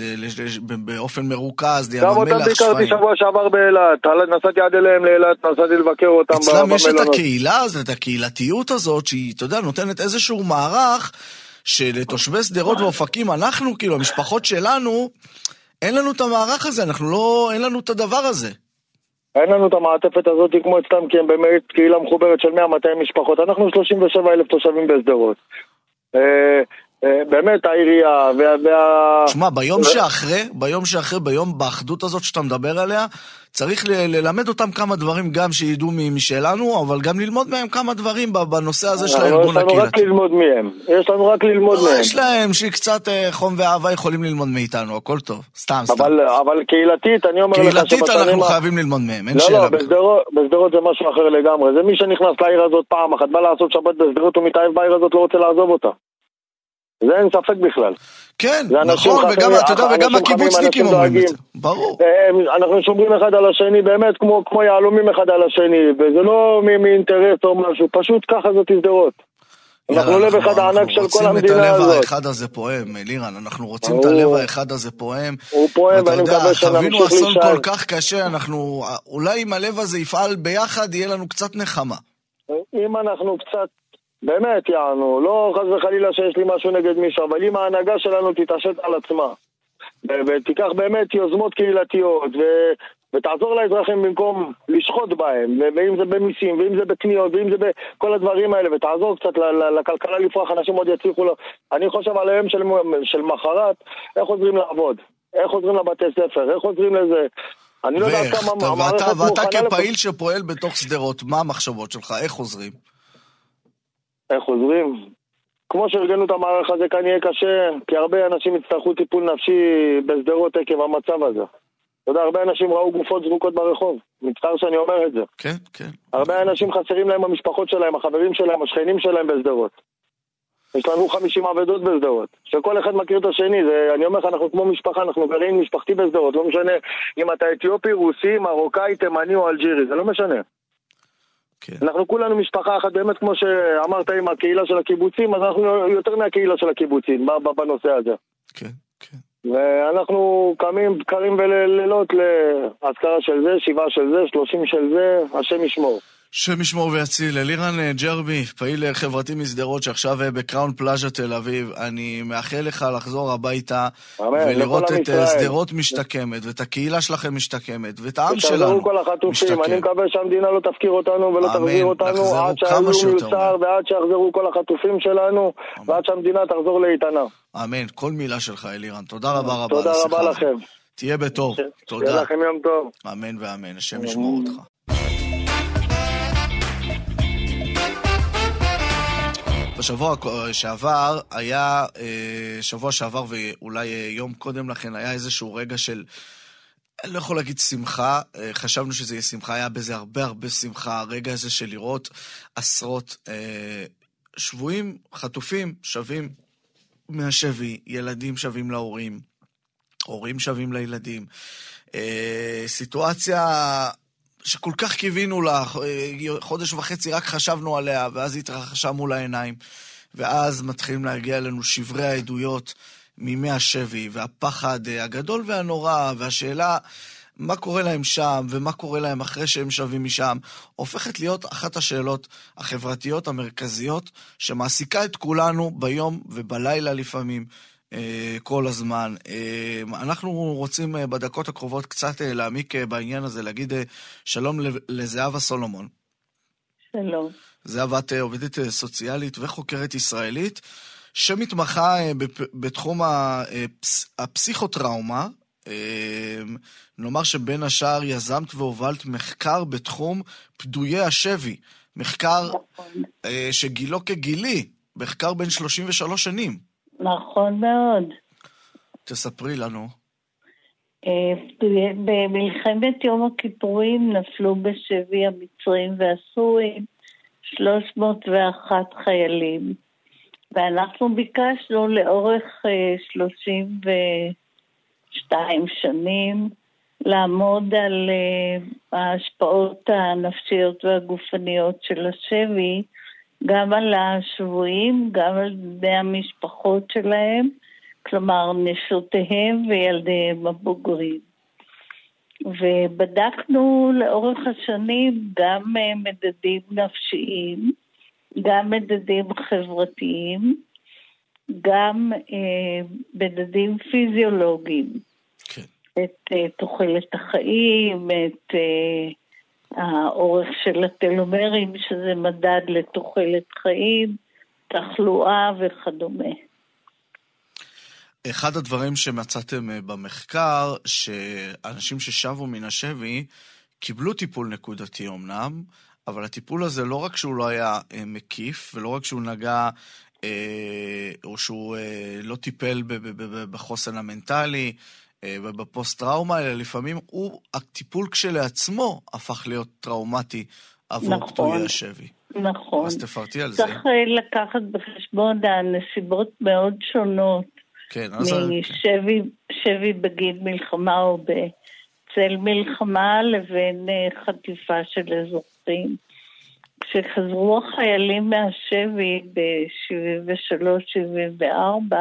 באופן מרוכז, לים גם אותם המלח, ביקרתי שפיים. שבוע שעבר באילת, נסעתי עד אליהם לאילת, נסעתי לבקר אותם ב- אצלם יש את במלונות. הקהילה הזאת, את הקהילתיות הזאת, שהיא, אתה יודע, נותנת איזשהו מערך שלתושבי שדרות ואופקים, אנחנו, כאילו, המשפחות שלנו, אין לנו את המערך הזה, אנחנו לא, אין לנו את הדבר הזה. אין לנו את המעטפת הזאת כמו אצלם, כי הם באמת קהילה מחוברת של 100-200 משפחות. אנחנו 37 אלף תושבים בשדרות. אה, באמת העירייה וה... תשמע, ביום שאחרי, ביום שאחרי, ביום, באחדות הזאת שאתה מדבר עליה, צריך ללמד אותם כמה דברים גם שידעו משלנו, אבל גם ללמוד מהם כמה דברים בנושא הזה של הארגון יש לנו רק הקהילתי. ללמוד מהם. יש לנו רק ללמוד לא, מהם. יש להם שקצת אה, חום ואהבה יכולים ללמוד מאיתנו, הכל טוב. סתם, סתם. אבל, אבל קהילתית, אני אומר לך קהילתית שבשנים אנחנו ה- חייבים ללמוד מהם, אין לא, שאלה לא. בשדרות, בשדרות זה משהו אחר לגמרי. זה מי שנכנס לעיר הזאת פעם אחת, בא לעשות שבת בשדרות, הוא מתאהב בעיר הזאת, לא רוצה לעזוב אותה. זה אין ספק בכלל. כן, נכון, וגם, אתה יודע, וגם הקיבוצניקים אומרים את. זה. ברור. הם- אנחנו שומרים אחד על השני באמת כמו, כמו יהלומים אחד על השני, וזה לא מאינטרס או משהו, פשוט ככה זאת הזדרות. אנחנו יאללה, לב אחד הענק של כל רוצים את המדינה הלב הזאת. האחד הזה פועם, אלירן, אנחנו רוצים את. הלב האחד הזה פועם. הוא פועם, ואני מקווה חווינו שנמשיך אסון להישאר. כל כך קשה, אנחנו, אולי אם הלב הזה יפעל ביחד, יהיה לנו קצת נחמה. אם אנחנו קצת, באמת יענו, לא חס וחלילה שיש לי משהו נגד מישהו, אבל אם ההנהגה שלנו תתעשת על עצמה, ו- ותיקח באמת יוזמות קהילתיות, ותעזור לאזרחים במקום לשחוט בהם, ואם זה במיסים, ואם זה בקניות, ואם זה בכל הדברים האלה, ותעזור קצת לכלכלה לפרוח, אנשים עוד יצליחו לו. אני חושב על היום של, של מחרת, איך חוזרים לעבוד, איך חוזרים לבתי ספר, איך חוזרים לזה. אני לא יודע כמה המערכת מוכנה... ואתה כפעיל שפועל בתוך שדרות, מה המחשבות שלך? איך חוזרים? איך חוזרים? כמו שארגנו את המערך הזה כאן יהיה קשה, כי הרבה אנשים יצטרכו טיפול נפשי בשדרות עקב המצב הזה. אתה יודע, הרבה אנשים ראו גופות זרוקות ברחוב. מצטער שאני אומר את זה. כן, כן. הרבה אנשים חסרים להם המשפחות שלהם, החברים שלהם, השכנים שלהם בשדרות. יש לנו 50 אבדות בשדרות, שכל אחד מכיר את השני, זה, אני אומר לך, אנחנו כמו משפחה, אנחנו גרעין משפחתי בשדרות, לא משנה אם אתה אתיופי, רוסי, מרוקאי, תימני או אלג'ירי, זה לא משנה. כן. אנחנו כולנו משפחה אחת, באמת כמו שאמרת עם הקהילה של הקיבוצים, אז אנחנו יותר מהקהילה של הקיבוצים בנושא הזה. כן, כן. ואנחנו קמים בקרים ולילות לאזכרה של זה, שבעה של זה, שלושים של זה, השם ישמור. השם ישמור ויציל. אלירן אה, ג'רבי, פעיל אה, חברתי משדרות שעכשיו אה, בקראון פלאז'ה תל אביב, אני מאחל לך לחזור הביתה אמן, ולראות את שדרות משתקמת, ואת הקהילה שלכם משתקמת, ואת העם שלנו כל החטופים. משתקם. אני מקווה שהמדינה לא תפקיר אותנו ולא תחזיר אותנו עד שיחזרו מיוצר ועד שיחזרו כל החטופים שלנו, אמן. ועד שהמדינה תחזור לאיתנה. אמן, כל מילה שלך אלירן. תודה רבה רבה. תודה רבה לכם. תהיה בטוב. תודה. שיהיה לכם יום טוב. אמן ואמן, השם ישמור אותך. בשבוע שעבר היה, אה, שבוע שעבר ואולי אה, יום קודם לכן, היה איזשהו רגע של, אני לא יכול להגיד שמחה, אה, חשבנו שזה יהיה שמחה, היה בזה הרבה הרבה שמחה, הרגע הזה של לראות עשרות שבויים, חטופים, שווים מהשבי, ילדים שווים להורים, הורים שווים לילדים. סיטואציה שכל כך קיווינו לה, אה, חודש וחצי רק חשבנו עליה, ואז היא התרחשה מול העיניים. ואז מתחילים להגיע אלינו שברי העדויות מימי השבי, והפחד אה, הגדול והנורא, והשאלה מה קורה להם שם, ומה קורה להם אחרי שהם שבים משם, הופכת להיות אחת השאלות החברתיות המרכזיות שמעסיקה את כולנו ביום ובלילה לפעמים. אה, כל הזמן. אה, אנחנו רוצים אה, בדקות הקרובות קצת להעמיק בעניין הזה, להגיד שלום לזהבה סולומון. שלום. זהבה, את עובדת סוציאלית וחוקרת ישראלית, שמתמחה בתחום הפסיכוטראומה. נאמר שבין השאר יזמת והובלת מחקר בתחום פדויי השבי. מחקר נכון. שגילו כגילי, מחקר בן 33 שנים. נכון מאוד. תספרי לנו. אה, במלחמת יום הכיפורים נפלו בשבי המצרים והסורים 301 חיילים, ואנחנו ביקשנו לאורך 32 אה, שנים לעמוד על אה, ההשפעות הנפשיות והגופניות של השבי גם על השבויים, גם על בני המשפחות שלהם, כלומר נשותיהם וילדיהם הבוגרים. ובדקנו לאורך השנים גם אה, מדדים נפשיים, גם מדדים חברתיים, גם אה, מדדים פיזיולוגיים. כן. את אה, תוחלת החיים, את אה, האורך של הטלומרים, שזה מדד לתוחלת חיים, תחלואה וכדומה. אחד הדברים שמצאתם אה, במחקר, שאנשים ששבו מן השבי קיבלו טיפול נקודתי אמנם, אבל הטיפול הזה לא רק שהוא לא היה אה, מקיף, ולא רק שהוא נגע, אה, או שהוא לא טיפל בחוסן המנטלי, ובפוסט-טראומה, אלא לפעמים הוא, הטיפול כשלעצמו הפך להיות טראומטי עבור נכון, פדויי השבי. נכון. אז תפרטי על זה. צריך אה, לקחת בחשבון הנסיבות מאוד שונות. כן, אז... משבי שבי בגין מלחמה או בצל מלחמה לבין אה, חטיפה של אזרחים. כשחזרו החיילים מהשבי ב-73-74,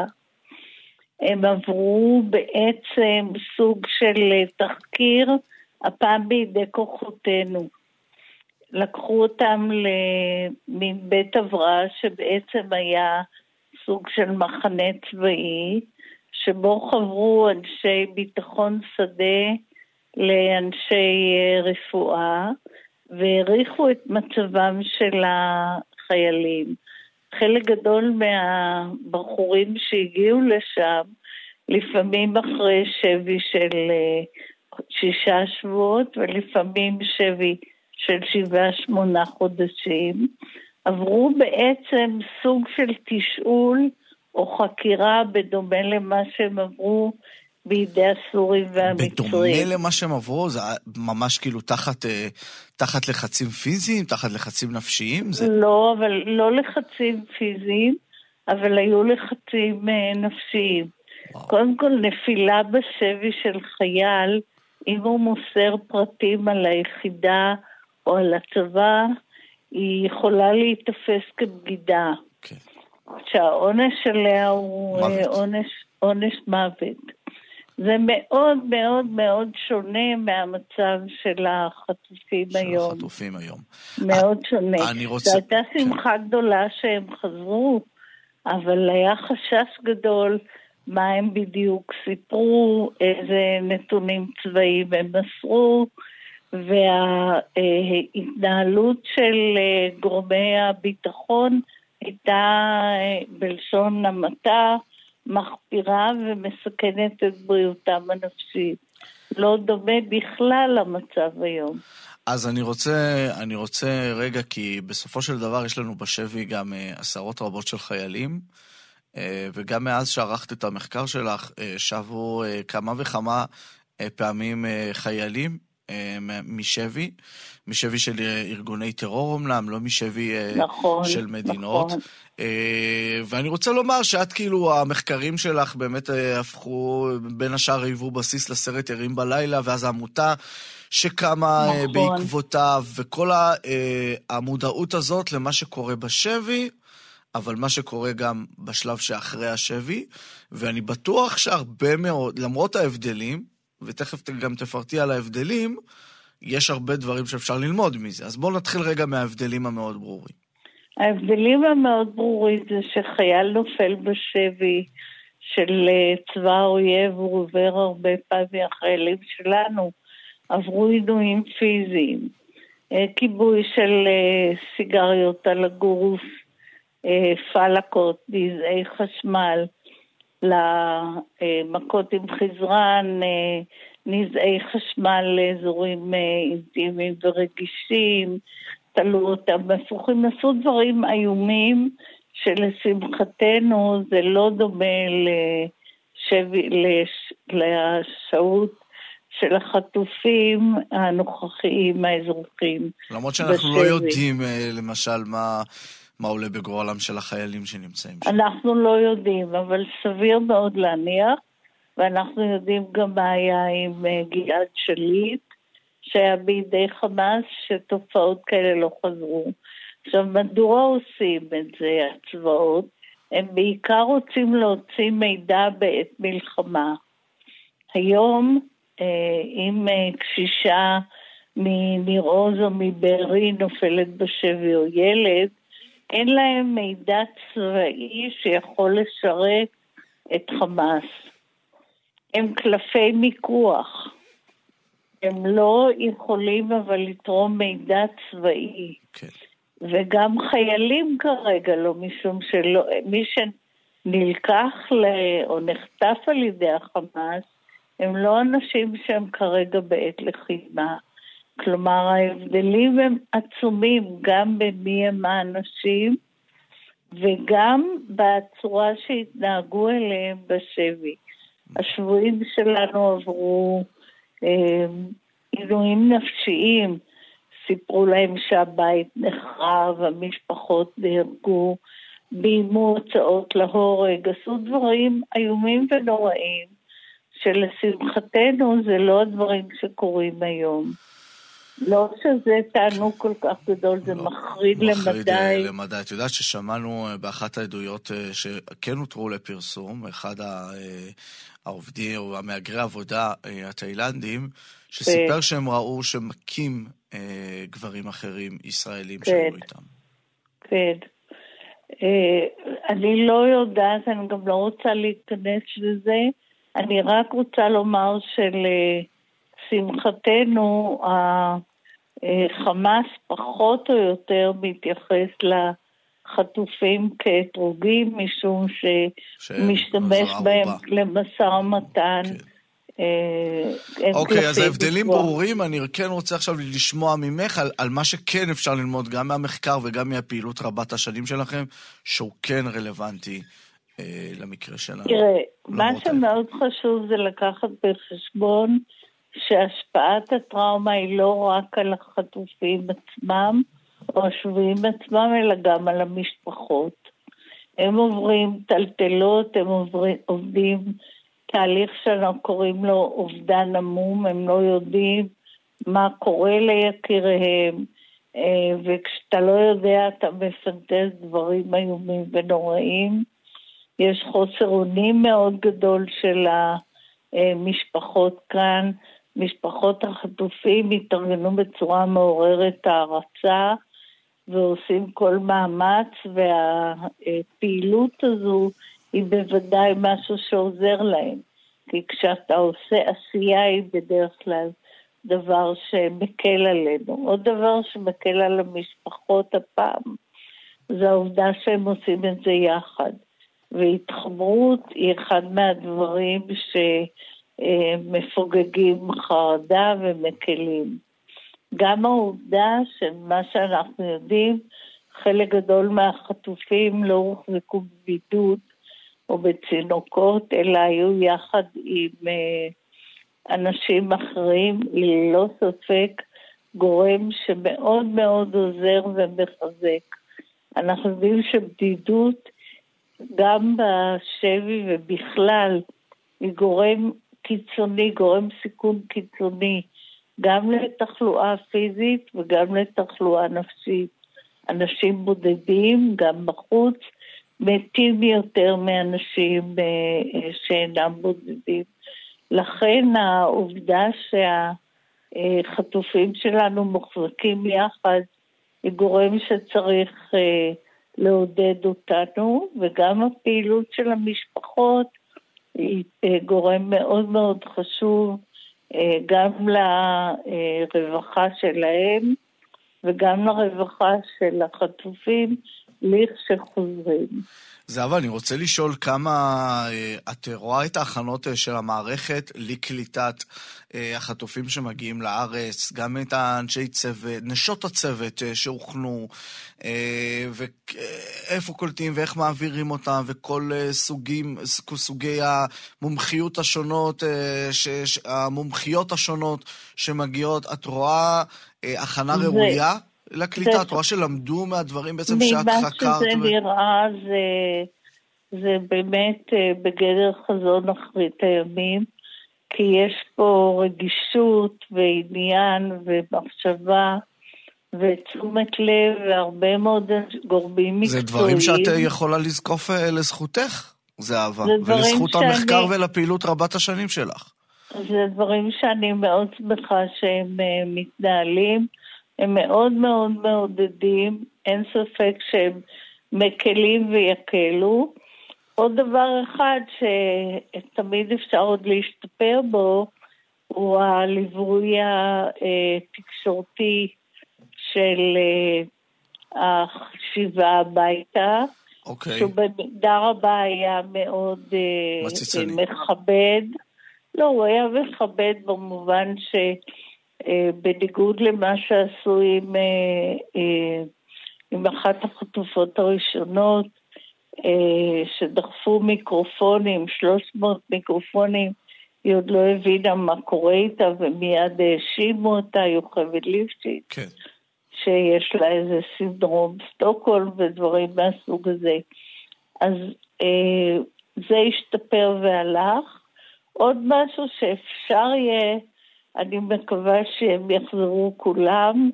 הם עברו בעצם סוג של תחקיר, הפעם בידי כוחותינו. לקחו אותם למין בית הבראה שבעצם היה סוג של מחנה צבאי, שבו חברו אנשי ביטחון שדה לאנשי אה, רפואה והעריכו את מצבם של החיילים. חלק גדול מהבחורים שהגיעו לשם, לפעמים אחרי שבי של אה, שישה שבועות ולפעמים שבי של שבעה שמונה חודשים, עברו בעצם סוג של תשאול או חקירה בדומה למה שהם עברו בידי הסורים והמצרים. בדומה למה שהם עברו, זה ממש כאילו תחת, אה, תחת לחצים פיזיים, תחת לחצים נפשיים? זה... לא, אבל לא לחצים פיזיים, אבל היו לחצים אה, נפשיים. וואו. קודם כל, נפילה בשבי של חייל, אם הוא מוסר פרטים על היחידה או על הצבא, היא יכולה להיתפס כבגידה. כן. שהעונש עליה הוא אה, מוות. עונש, עונש מוות. זה מאוד מאוד מאוד שונה מהמצב של החטופים של היום. החטופים היום. מאוד שונה. אני רוצה- זו הייתה כן. שמחה גדולה שהם חזרו, אבל היה חשש גדול מה הם בדיוק סיפרו, איזה נתונים צבאיים הם מסרו, וההתנהלות של אה, גורמי הביטחון הייתה אה, בלשון המעטה מחפירה ומסכנת את בריאותם הנפשית. לא דומה בכלל למצב היום. אז אני רוצה, אני רוצה רגע, כי בסופו של דבר יש לנו בשבי גם אה, עשרות רבות של חיילים, אה, וגם מאז שערכת את המחקר שלך, אה, שבו כמה וכמה פעמים חיילים משבי, משבי של אה, ארגוני טרור אמנם, לא משבי אה, נכון, של מדינות. נכון. אה, ואני רוצה לומר שאת כאילו, המחקרים שלך באמת אה, הפכו, בין השאר היוו בסיס לסרט ערים בלילה, ואז העמותה שקמה אה, נכון. בעקבותיו, וכל אה, המודעות הזאת למה שקורה בשבי, אבל מה שקורה גם בשלב שאחרי השבי, ואני בטוח שהרבה מאוד, למרות ההבדלים, ותכף גם תפרטי על ההבדלים, יש הרבה דברים שאפשר ללמוד מזה. אז בואו נתחיל רגע מההבדלים המאוד ברורים. ההבדלים המאוד ברורים זה שחייל נופל בשבי של אה, צבא האויב, הוא עובר הרבה פעמים, החיילים שלנו עברו עינויים פיזיים, אה, כיבוי של אה, סיגריות על הגוף, פלקות, נזעי חשמל, למכות עם חזרן, אה, נזעי חשמל לאזורים אה, אינטימיים ורגישים, תלו אותם הפוכים, עשו דברים איומים שלשמחתנו זה לא דומה לשבי, לש, לשהות של החטופים הנוכחיים האזרחים. למרות שאנחנו לא בשבי. יודעים, אה, למשל, מה, מה עולה בגורלם של החיילים שנמצאים שם. אנחנו לא יודעים, אבל סביר מאוד להניח, ואנחנו יודעים גם מה היה עם אה, גלעד שליט, שהיה בידי חמאס, שתופעות כאלה לא חזרו. עכשיו, מדוע עושים את זה, הצבאות? הם בעיקר רוצים להוציא מידע בעת מלחמה. היום, אה, אם אה, קשישה מניר עוז או מבארי נופלת בשבי או ילד, אין להם מידע צבאי שיכול לשרת את חמאס. הם קלפי מיקוח. הם לא יכולים אבל לתרום מידע צבאי. כן. וגם חיילים כרגע לא, משום שלא, מי שנלקח ל, או נחטף על ידי החמאס, הם לא אנשים שהם כרגע בעת לחימה. כלומר, ההבדלים הם עצומים גם במי הם האנשים וגם בצורה שהתנהגו אליהם בשבי. השבויים שלנו עברו אה, נפשיים, סיפרו להם שהבית נחרב, המשפחות נהרגו, ביימו הוצאות להורג, עשו דברים איומים ונוראים, שלשמחתנו זה לא הדברים שקורים היום. לא שזה תענוג כל כך גדול, זה לא, מחריד מחריד, אה, למדי. למדי. את יודעת ששמענו אה, באחת העדויות אה, שכן הותרו לפרסום, אחד העובדים או המהגרי העבודה אה, התאילנדים, שסיפר כן. שהם ראו שמכים גברים אחרים, ישראלים, כן. שהיו איתם. כן. אני לא יודעת, אני גם לא רוצה להיכנס לזה. אני רק רוצה לומר לשמחתנו, החמאס פחות או יותר מתייחס לחטופים כאתרוגים, משום שמשתמש בהם למשא ומתן. כן. אה, אוקיי, אז ההבדלים ברורים, אני כן רוצה עכשיו לשמוע ממך על, על מה שכן אפשר ללמוד גם מהמחקר וגם מהפעילות רבת השנים שלכם, שהוא כן רלוונטי אה, למקרה שלנו. תראה, מה שמאוד חשוב זה לקחת בחשבון שהשפעת הטראומה היא לא רק על החטופים עצמם או השבויים עצמם, אלא גם על המשפחות. הם עוברים טלטלות, הם עוברים, עובדים תהליך שאנחנו קוראים לו אובדן עמום, הם לא יודעים מה קורה ליקיריהם, אה, וכשאתה לא יודע אתה מפנטז דברים איומים ונוראים. יש חוסר אונים מאוד גדול של המשפחות כאן. משפחות החטופים התארגנו בצורה מעוררת הערצה ועושים כל מאמץ, והפעילות הזו היא בוודאי משהו שעוזר להם. כי כשאתה עושה עשייה היא בדרך כלל דבר שמקל עלינו. עוד דבר שמקל על המשפחות הפעם, זה העובדה שהם עושים את זה יחד. והתחברות היא אחד מהדברים שמפוגגים חרדה ומקלים. גם העובדה שמה שאנחנו יודעים, חלק גדול מהחטופים לא הוחזקו בבידוד או בצינוקות, אלא היו יחד עם אה, אנשים אחרים, ללא ספק גורם שמאוד מאוד עוזר ומחזק. אנחנו יודעים שבדידות, גם בשבי ובכלל, היא גורם קיצוני, גורם סיכון קיצוני, גם לתחלואה פיזית וגם לתחלואה נפשית. אנשים בודדים, גם בחוץ, מתים יותר מאנשים אה, שאינם בודדים. לכן העובדה שהחטופים שלנו מוחזקים יחד היא גורם שצריך אה, לעודד אותנו, וגם הפעילות של המשפחות היא אה, גורם מאוד מאוד חשוב גם לרווחה שלהם וגם לרווחה של החטופים לכשחוזרים. זהבה, אני רוצה לשאול כמה אה, את רואה את ההכנות אה, של המערכת לקליטת אה, החטופים שמגיעים לארץ, גם את האנשי צוות, נשות הצוות שהוכנו, ואיפה קולטים ואיך מעבירים אותם, וכל סוגים, סוגי המומחיות השונות, המומחיות השונות שמגיעות. את רואה הכנה ראויה? לקליטה? את רואה שלמדו מהדברים בעצם שאת חקרת? ממה שזה נראה זה, זה באמת אה, בגדר חזון אחרית הימים, כי יש פה רגישות ועניין ומחשבה. ותשומת לב והרבה מאוד גורמים מקצועיים. זה דברים שאת אה, יכולה לזקוף אה, לזכותך, זהבה, ולזכות שאני... המחקר ולפעילות רבת השנים שלך. זה דברים שאני מאוד שמחה שהם מתנהלים. הם מאוד מאוד מעודדים, אין ספק שהם מקלים ויקלו. עוד דבר אחד שתמיד אפשר עוד להשתפר בו, הוא הליווי התקשורתי של אה, החשיבה הביתה. אוקיי. שהוא במידה רבה היה מאוד אה, מציצני. מכבד. לא, הוא היה מכבד במובן ש... אה, בניגוד למה שעשו עם, אה, אה, עם אחת החטופות הראשונות, שדחפו מיקרופונים, 300 מיקרופונים, היא עוד לא הבינה מה קורה איתה ומיד האשימו אותה, יוכבד ליפשיץ, כן. שיש לה איזה סינדרום סטוקהולם ודברים מהסוג הזה. אז אה, זה השתפר והלך. עוד משהו שאפשר יהיה אני מקווה שהם יחזרו כולם,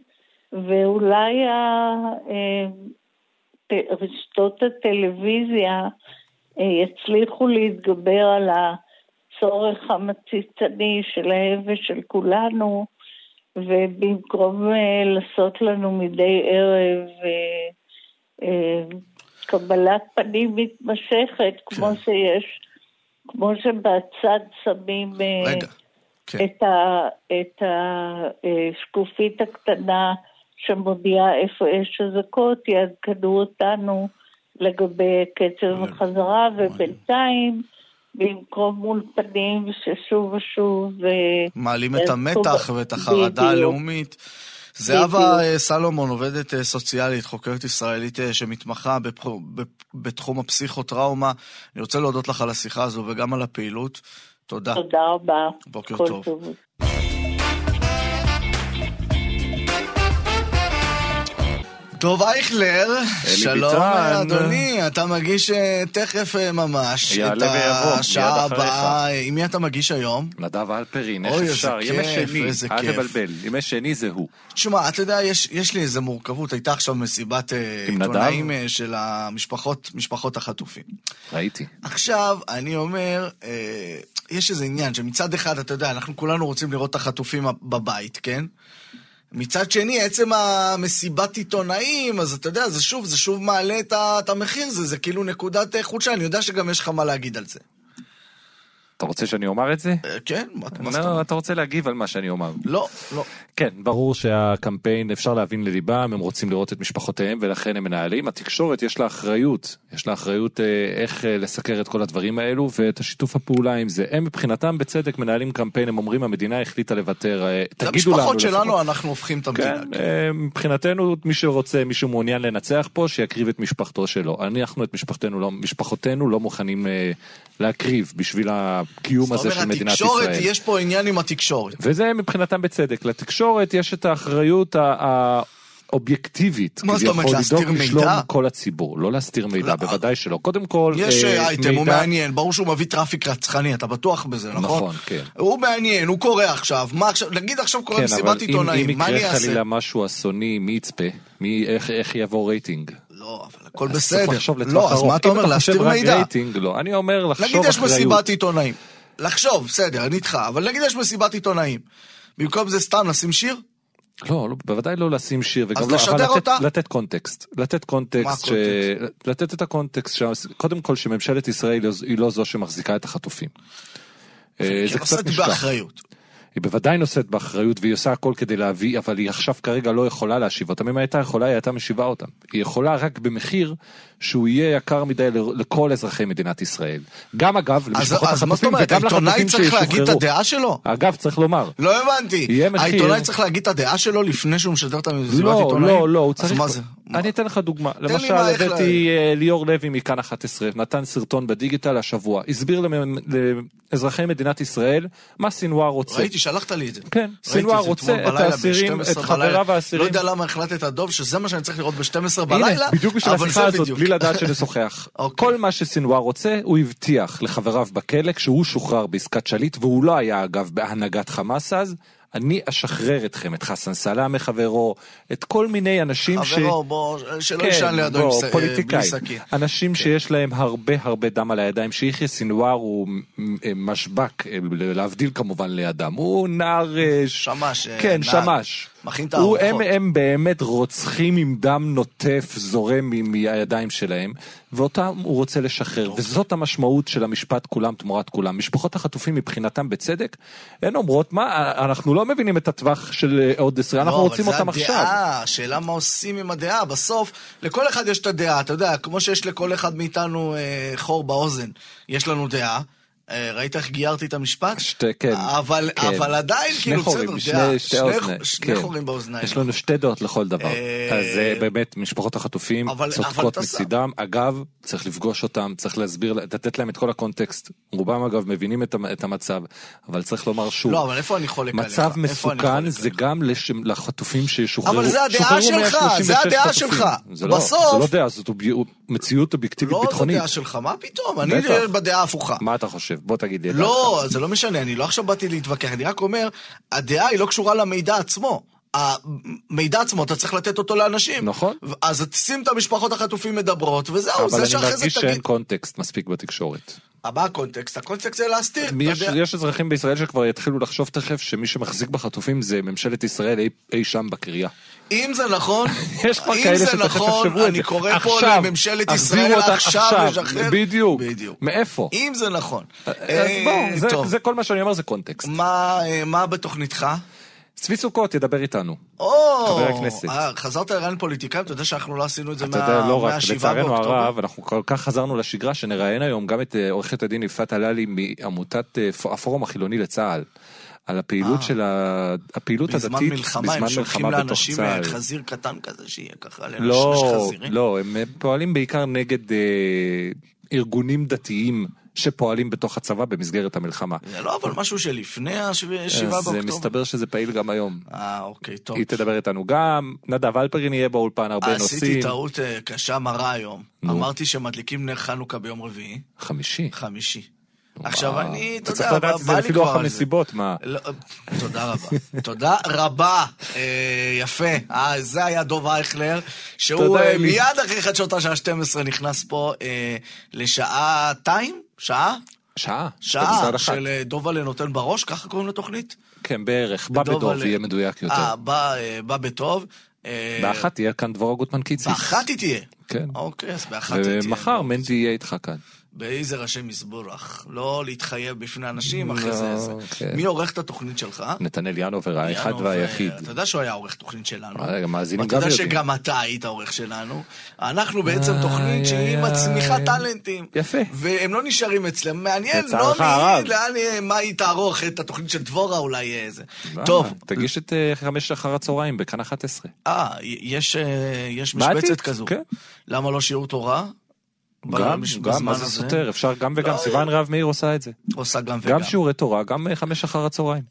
ואולי אה, רשתות הטלוויזיה אה, יצליחו להתגבר על הצורך המציצני שלהם ושל כולנו, ובמקום אה, לעשות לנו מדי ערב קבלת פנים מתמשכת, כמו כן. שיש, כמו שבצד שמים... רגע. כן. את, ה, את השקופית הקטנה שמודיעה איפה יש אזעקות, יעדכנו אותנו לגבי קצב החזרה, ובינתיים, במקום אולפנים ששוב ושוב... אה, מעלים את יעשו המתח ואת החרדה. הלאומית. זהבה. אה, סלומון, עובדת אה, סוציאלית, חוקרת ישראלית אה, שמתמחה בתחום הפסיכוטראומה. אני רוצה להודות לך על השיחה הזו וגם על הפעילות. תודה. תודה רבה. בוקר כל טוב. טוב, אייכלר, שלום ביטן. אדוני, אתה מגיש אה, תכף אה, ממש את ויבוא, השעה. הבאה. אה, עם מי אתה מגיש היום? נדב אלפרין, איך אפשר? ימי שני, אל. תבלבל, ימי שני זה הוא. תשמע, אתה יודע, יש, יש לי איזה מורכבות. הייתה עכשיו מסיבת אה? עיתונאים של המשפחות משפחות החטופים. ראיתי. עכשיו, אני אומר, יש איזה עניין שמצד אחד, אתה יודע, אנחנו כולנו רוצים לראות את החטופים בבית, כן? מצד שני, עצם המסיבת עיתונאים, אז אתה יודע, זה שוב, זה שוב מעלה את, המחיר, זה, זה כאילו נקודת אה, חולשה, אני יודע שגם יש לך מה להגיד על זה. אתה רוצה שאני אומר את זה? אה, כן? מה, זאת אומרת? אתה רוצה להגיב על מה שאני אומר. לא, לא. כן, ברור שהקמפיין, אפשר להבין לליבם, הם רוצים לראות את משפחותיהם ולכן הם מנהלים. התקשורת יש לה אחריות, יש לה אחריות אה, איך אה, לסקר את כל הדברים האלו ואת השיתוף הפעולה עם זה. הם מבחינתם בצדק מנהלים קמפיין, הם אומרים המדינה החליטה לוותר, תגידו לנו למשפחות שלנו. אנחנו הופכים את המדינה. כן, אה, מבחינתנו מי שרוצה, מי שמעוניין לנצח פה, שיקריב את משפחתו שלו. אנחנו את משפחתנו, לא, משפחותינו לא מוכנים להקריב בשביל הקיום זאת הזה של אומרת, מדינת התקשורת, ישראל. יש פה עניין עם התקשורת. וזה מבחינתם בצדק. לתקשורת יש את האחריות האובייקטיבית, מה זאת אומרת, להסתיר לדאוג לשלום מידע? כל הציבור, לא להסתיר מידע, לא. בוודאי שלא. קודם כל, יש אה, אה, אייטם, הוא מידע- מעניין, ברור שהוא מביא traffic רצחני, אתה בטוח בזה, נכון? נכון, כן. הוא מעניין, הוא קורא עכשיו, מה עכשיו, נגיד עכשיו קורא כן, מסיבת אם, עיתונאים, אם מה אני יקרה אעשה? חלילה משהו אסוני, מי יצפה? מי, איך, איך יבוא רייטינג? לא, אבל הכל בסדר. לא, אז. מה אתה אומר, להסתיר מידע? לא. אני אומר לחשוב נגיד יש אחריות. מסיבת עיתונאים. לחשוב, בסדר, אני איתך, אבל נגיד יש מסיבת עיתונאים. במקום זה סתם לשים שיר? לא, לא, בוודאי לא לשים שיר, וגם לא, אבל לתת, אותה? לתת קונטקסט, לתת קונטקסט, ש... הקונטקסט? לתת את הקונטקסט, ש... קודם כל שממשלת ישראל היא לא זו שמחזיקה את החטופים. אה, כי זה קצת נושאת נשכח. באחריות. היא בוודאי נושאת באחריות והיא עושה הכל כדי להביא, אבל היא עכשיו כרגע לא יכולה להשיב אותם. אם הייתה יכולה, היא הייתה משיבה אותם. היא יכולה רק במחיר שהוא יהיה יקר מדי לכל אזרחי מדינת ישראל. גם אגב, אז למשפחות אז מה זאת החטופים אומרת, וגם העיתונאי לחטופים צריך להגיד את שישוחררו. הדעה שלו? אגב, צריך לומר, לא הבנתי. יהיה מחיר. העיתונאי צריך להגיד את הדעה שלו לפני שהוא משדר את המסיבת לא, עיתונאים? לא, לא, הוא אז צריך... מה זה? אני אתן לך דוגמה. למשל, הבאתי אה, ליאור לוי מכאן 11, נתן סרטון בדיגיטל השבוע, הסביר לאזרחי מדינת ישראל מה סינואר רוצה. ראיתי, שלחת לי את זה. כן, זה רוצה את האסירים, ב- 12 את חבריו. האסירים. לא יודע למה החלטת, דוב, שזה מה שאני צריך לראות ב-12 הנה, בלילה, בדיוק בשביל השיחה הזאת. בלי לדעת שנשוחח. אוקיי. כל מה שסינואר רוצה, הוא הבטיח לחבריו בכלא כשהוא שוחרר בעסקת שליט, והוא לא היה אגב בהנהגת חמאס אז. אני אשחרר אתכם, את חסן סלאמה חברו, את כל מיני אנשים ש... חברו, בוא, שלא כן, יישן לידו עם בוא, ס- אה, פוליטיקאים. בלי סכין. אנשים שיש להם הרבה הרבה דם על הידיים, שיחיא סינואר הוא מ- משבק, אה, להבדיל כמובן לידם, הוא נער... אה, שמש, אה, כן, נער. שמש. מכין את הוא- הם, הארוחות. הם באמת רוצחים עם דם נוטף זורם מהידיים שלהם, ואותם הוא רוצה לשחרר, וזאת המשמעות של המשפט כולם תמורת כולם. משפחות החטופים מבחינתם בצדק, הן אומרות, מה, אנחנו לא מבינים את הטווח של אה, עוד עשרה, אנחנו לא, רוצים אבל אותם זה עכשיו. הדעה, השאלה מה עושים עם הדעה. בסוף, לכל אחד יש את הדעה, אתה יודע, כמו שיש לכל אחד מאיתנו אה, חור באוזן, יש לנו דעה. אה, ראית איך גיירתי את המשפט? שתי, כן. אבל, כן. אבל עדיין, שני כאילו, חורים, בסדר. שני, שתי שני, אוזניים. שני כן. חורים באוזניים. יש לנו שתי דעות לכל דבר. אה, אז אה, באמת, משפחות החטופים אבל- אבל צודקות שם- מצידם. אגב, צריך לפגוש אותם, צריך להסביר, לתת להם את כל הקונטקסט. רובם אגב מבינים את את המצב, אבל צריך לומר שוב, לא, אבל איפה אני חולק עליך? מצב מסוכן זה? גם לש- לחטופים שישוחררו. אבל זה הדעה שלך, 136 זה הדעה חטופים. שלך. זה לא- בסוף- זה לא דעה, זאת מציאות אובייקטיבית לא, זו ביטחונית. דעה שלך, מה פתאום? אני. בדעה ההפוכה. מה אתה חושב? בוא תגיד לי. לא, זה לא משנה, אני לא עכשיו באתי להתווכח, אני רק אומר, הדעה היא לא קשורה למידע עצמו. המידע עצמו, אתה צריך לתת אותו לאנשים. נכון. אז שים את המשפחות החטופים מדברות, וזהו, אבל זה אני שאחרי זה מרגיש תגיד. שאין קונטקסט מספיק בתקשורת. מה הקונטקסט? הקונטקסט זה להסתיר. יש, יודע. יש אזרחים בישראל שכבר יתחילו לחשוב תכף שמי שמחזיק בחטופים זה ממשלת ישראל אי, אי שם בקריה. אם זה נכון, יש כבר אם כאלה זה שתכף נכון, יחשבו את אני זה. קורא פה לממשלת ישראל עכשיו לשחרר. בדיוק. בדיוק. מאיפה? אם זה נכון. אז אה, בואו, זה, כל מה שאני אומר זה קונטקסט. מה, אה, מה בתוכניתך? צבי סוכות ידבר איתנו. או, חבר הכנסת. אה, חזרת לרעיין פוליטיקאים, אתה יודע שאנחנו לא עשינו את זה אתה יודע, לא רק, מה-7 לצערנו? הרב, אנחנו כל כך חזרנו לשגרה שנראיין היום גם את אה, עורכת הדין יפעת הללי מעמותת אה, הפורום החילוני לצה"ל. על הפעילות אה. של ה... הפעילות הדתית בזמן מלחמה, הם שולחים מלחמה בתוך לאנשים צה"ל. אה, חזיר קטן כזה, שיהיה ככה, לאנשים לא. לא, הם אה, פועלים בעיקר נגד אה, ארגונים דתיים שפועלים בתוך הצבא במסגרת המלחמה. זה לא אבל משהו שלפני ה-7 אז באוקטובר. אה, מסתבר שזה פעיל גם היום. אה, אוקיי, טוב. היא תדבר איתנו גם, נדב אלפרין יהיה באולפן הרבה עשיתי נושאים. טעות אה, קשה מרה היום. אמרתי שמדליקים נר חנוכה ביום רביעי. חמישי. חמישי. עכשיו. אני, אתה צריך יודע, לדעת את בא זה לי לפי כבר לוח על זה. הנסיבות, מה? לא, תודה רבה. תודה רבה. אה, יפה. אה, זה היה דוב אייכלר, שהוא אה. מיד אחרי חדשות השעה 12 נכנס פה אה, לשעתיים? שעה? שעה. שעה. של דובלה נותן בראש, ככה קוראים לתוכנית? כן, בערך. בא על- יהיה מדויק יותר. אה, בא, בטוב. באחת תהיה כאן דבורה גוטמן קיציס. באחת היא תהיה. כן. אוקיי, אז באחת היא תהיה. ומחר מנדי יהיה איתך כאן. באיזה ראשי מזבורך. לא להתחייב בפני אנשים לא, אחרי זה. זה. כן. מי עורך את התוכנית שלך? נתנאל ינובר האחד והיחיד. אתה יודע שהוא היה עורך תוכנית שלנו. רגע, מאזינים ואתה גם יודע יודעים. שגם אתה היית עורך שלנו. אנחנו בעצם איי, תוכנית שהיא איי, מצמיחה. טאלנטים. יפה. והם לא נשארים אצלם. מעניין, לא. מי, לאן, אה, מה היא תערוך את התוכנית של דבורה אולי אה, זה. למה? טוב, תגיש את אה, חמש אחר הצהריים בכאן 11. אה, יש, אה, משבצת כזו. כן. למה לא שיעור תורה? גם, גם, מה זה? סותר? אפשר גם וגם. לא, סיוון רהב מאיר עושה את זה. עושה גם וגם. גם שיעורי תורה, גם אה, חמש אחר הצהריים.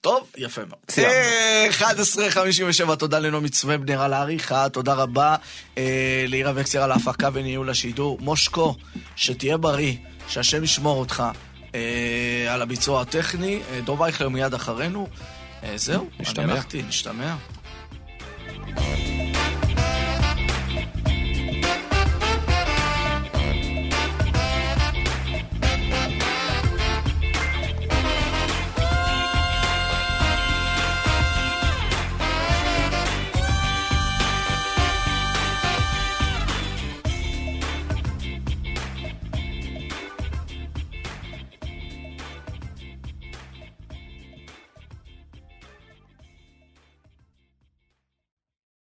טוב, יפה מאוד. סיימנו. אה, 11.57, תודה לנעמי צוובנר על העריכה, תודה רבה אה, לעירה וקסר על ההפקה וניהול השידור. מושקו, שתהיה בריא, שהשם ישמור אותך אה, על הביצוע הטכני. אה, דוב אייכלר מיד אחרינו. אה, זהו. אני הלכתי, נשתמע.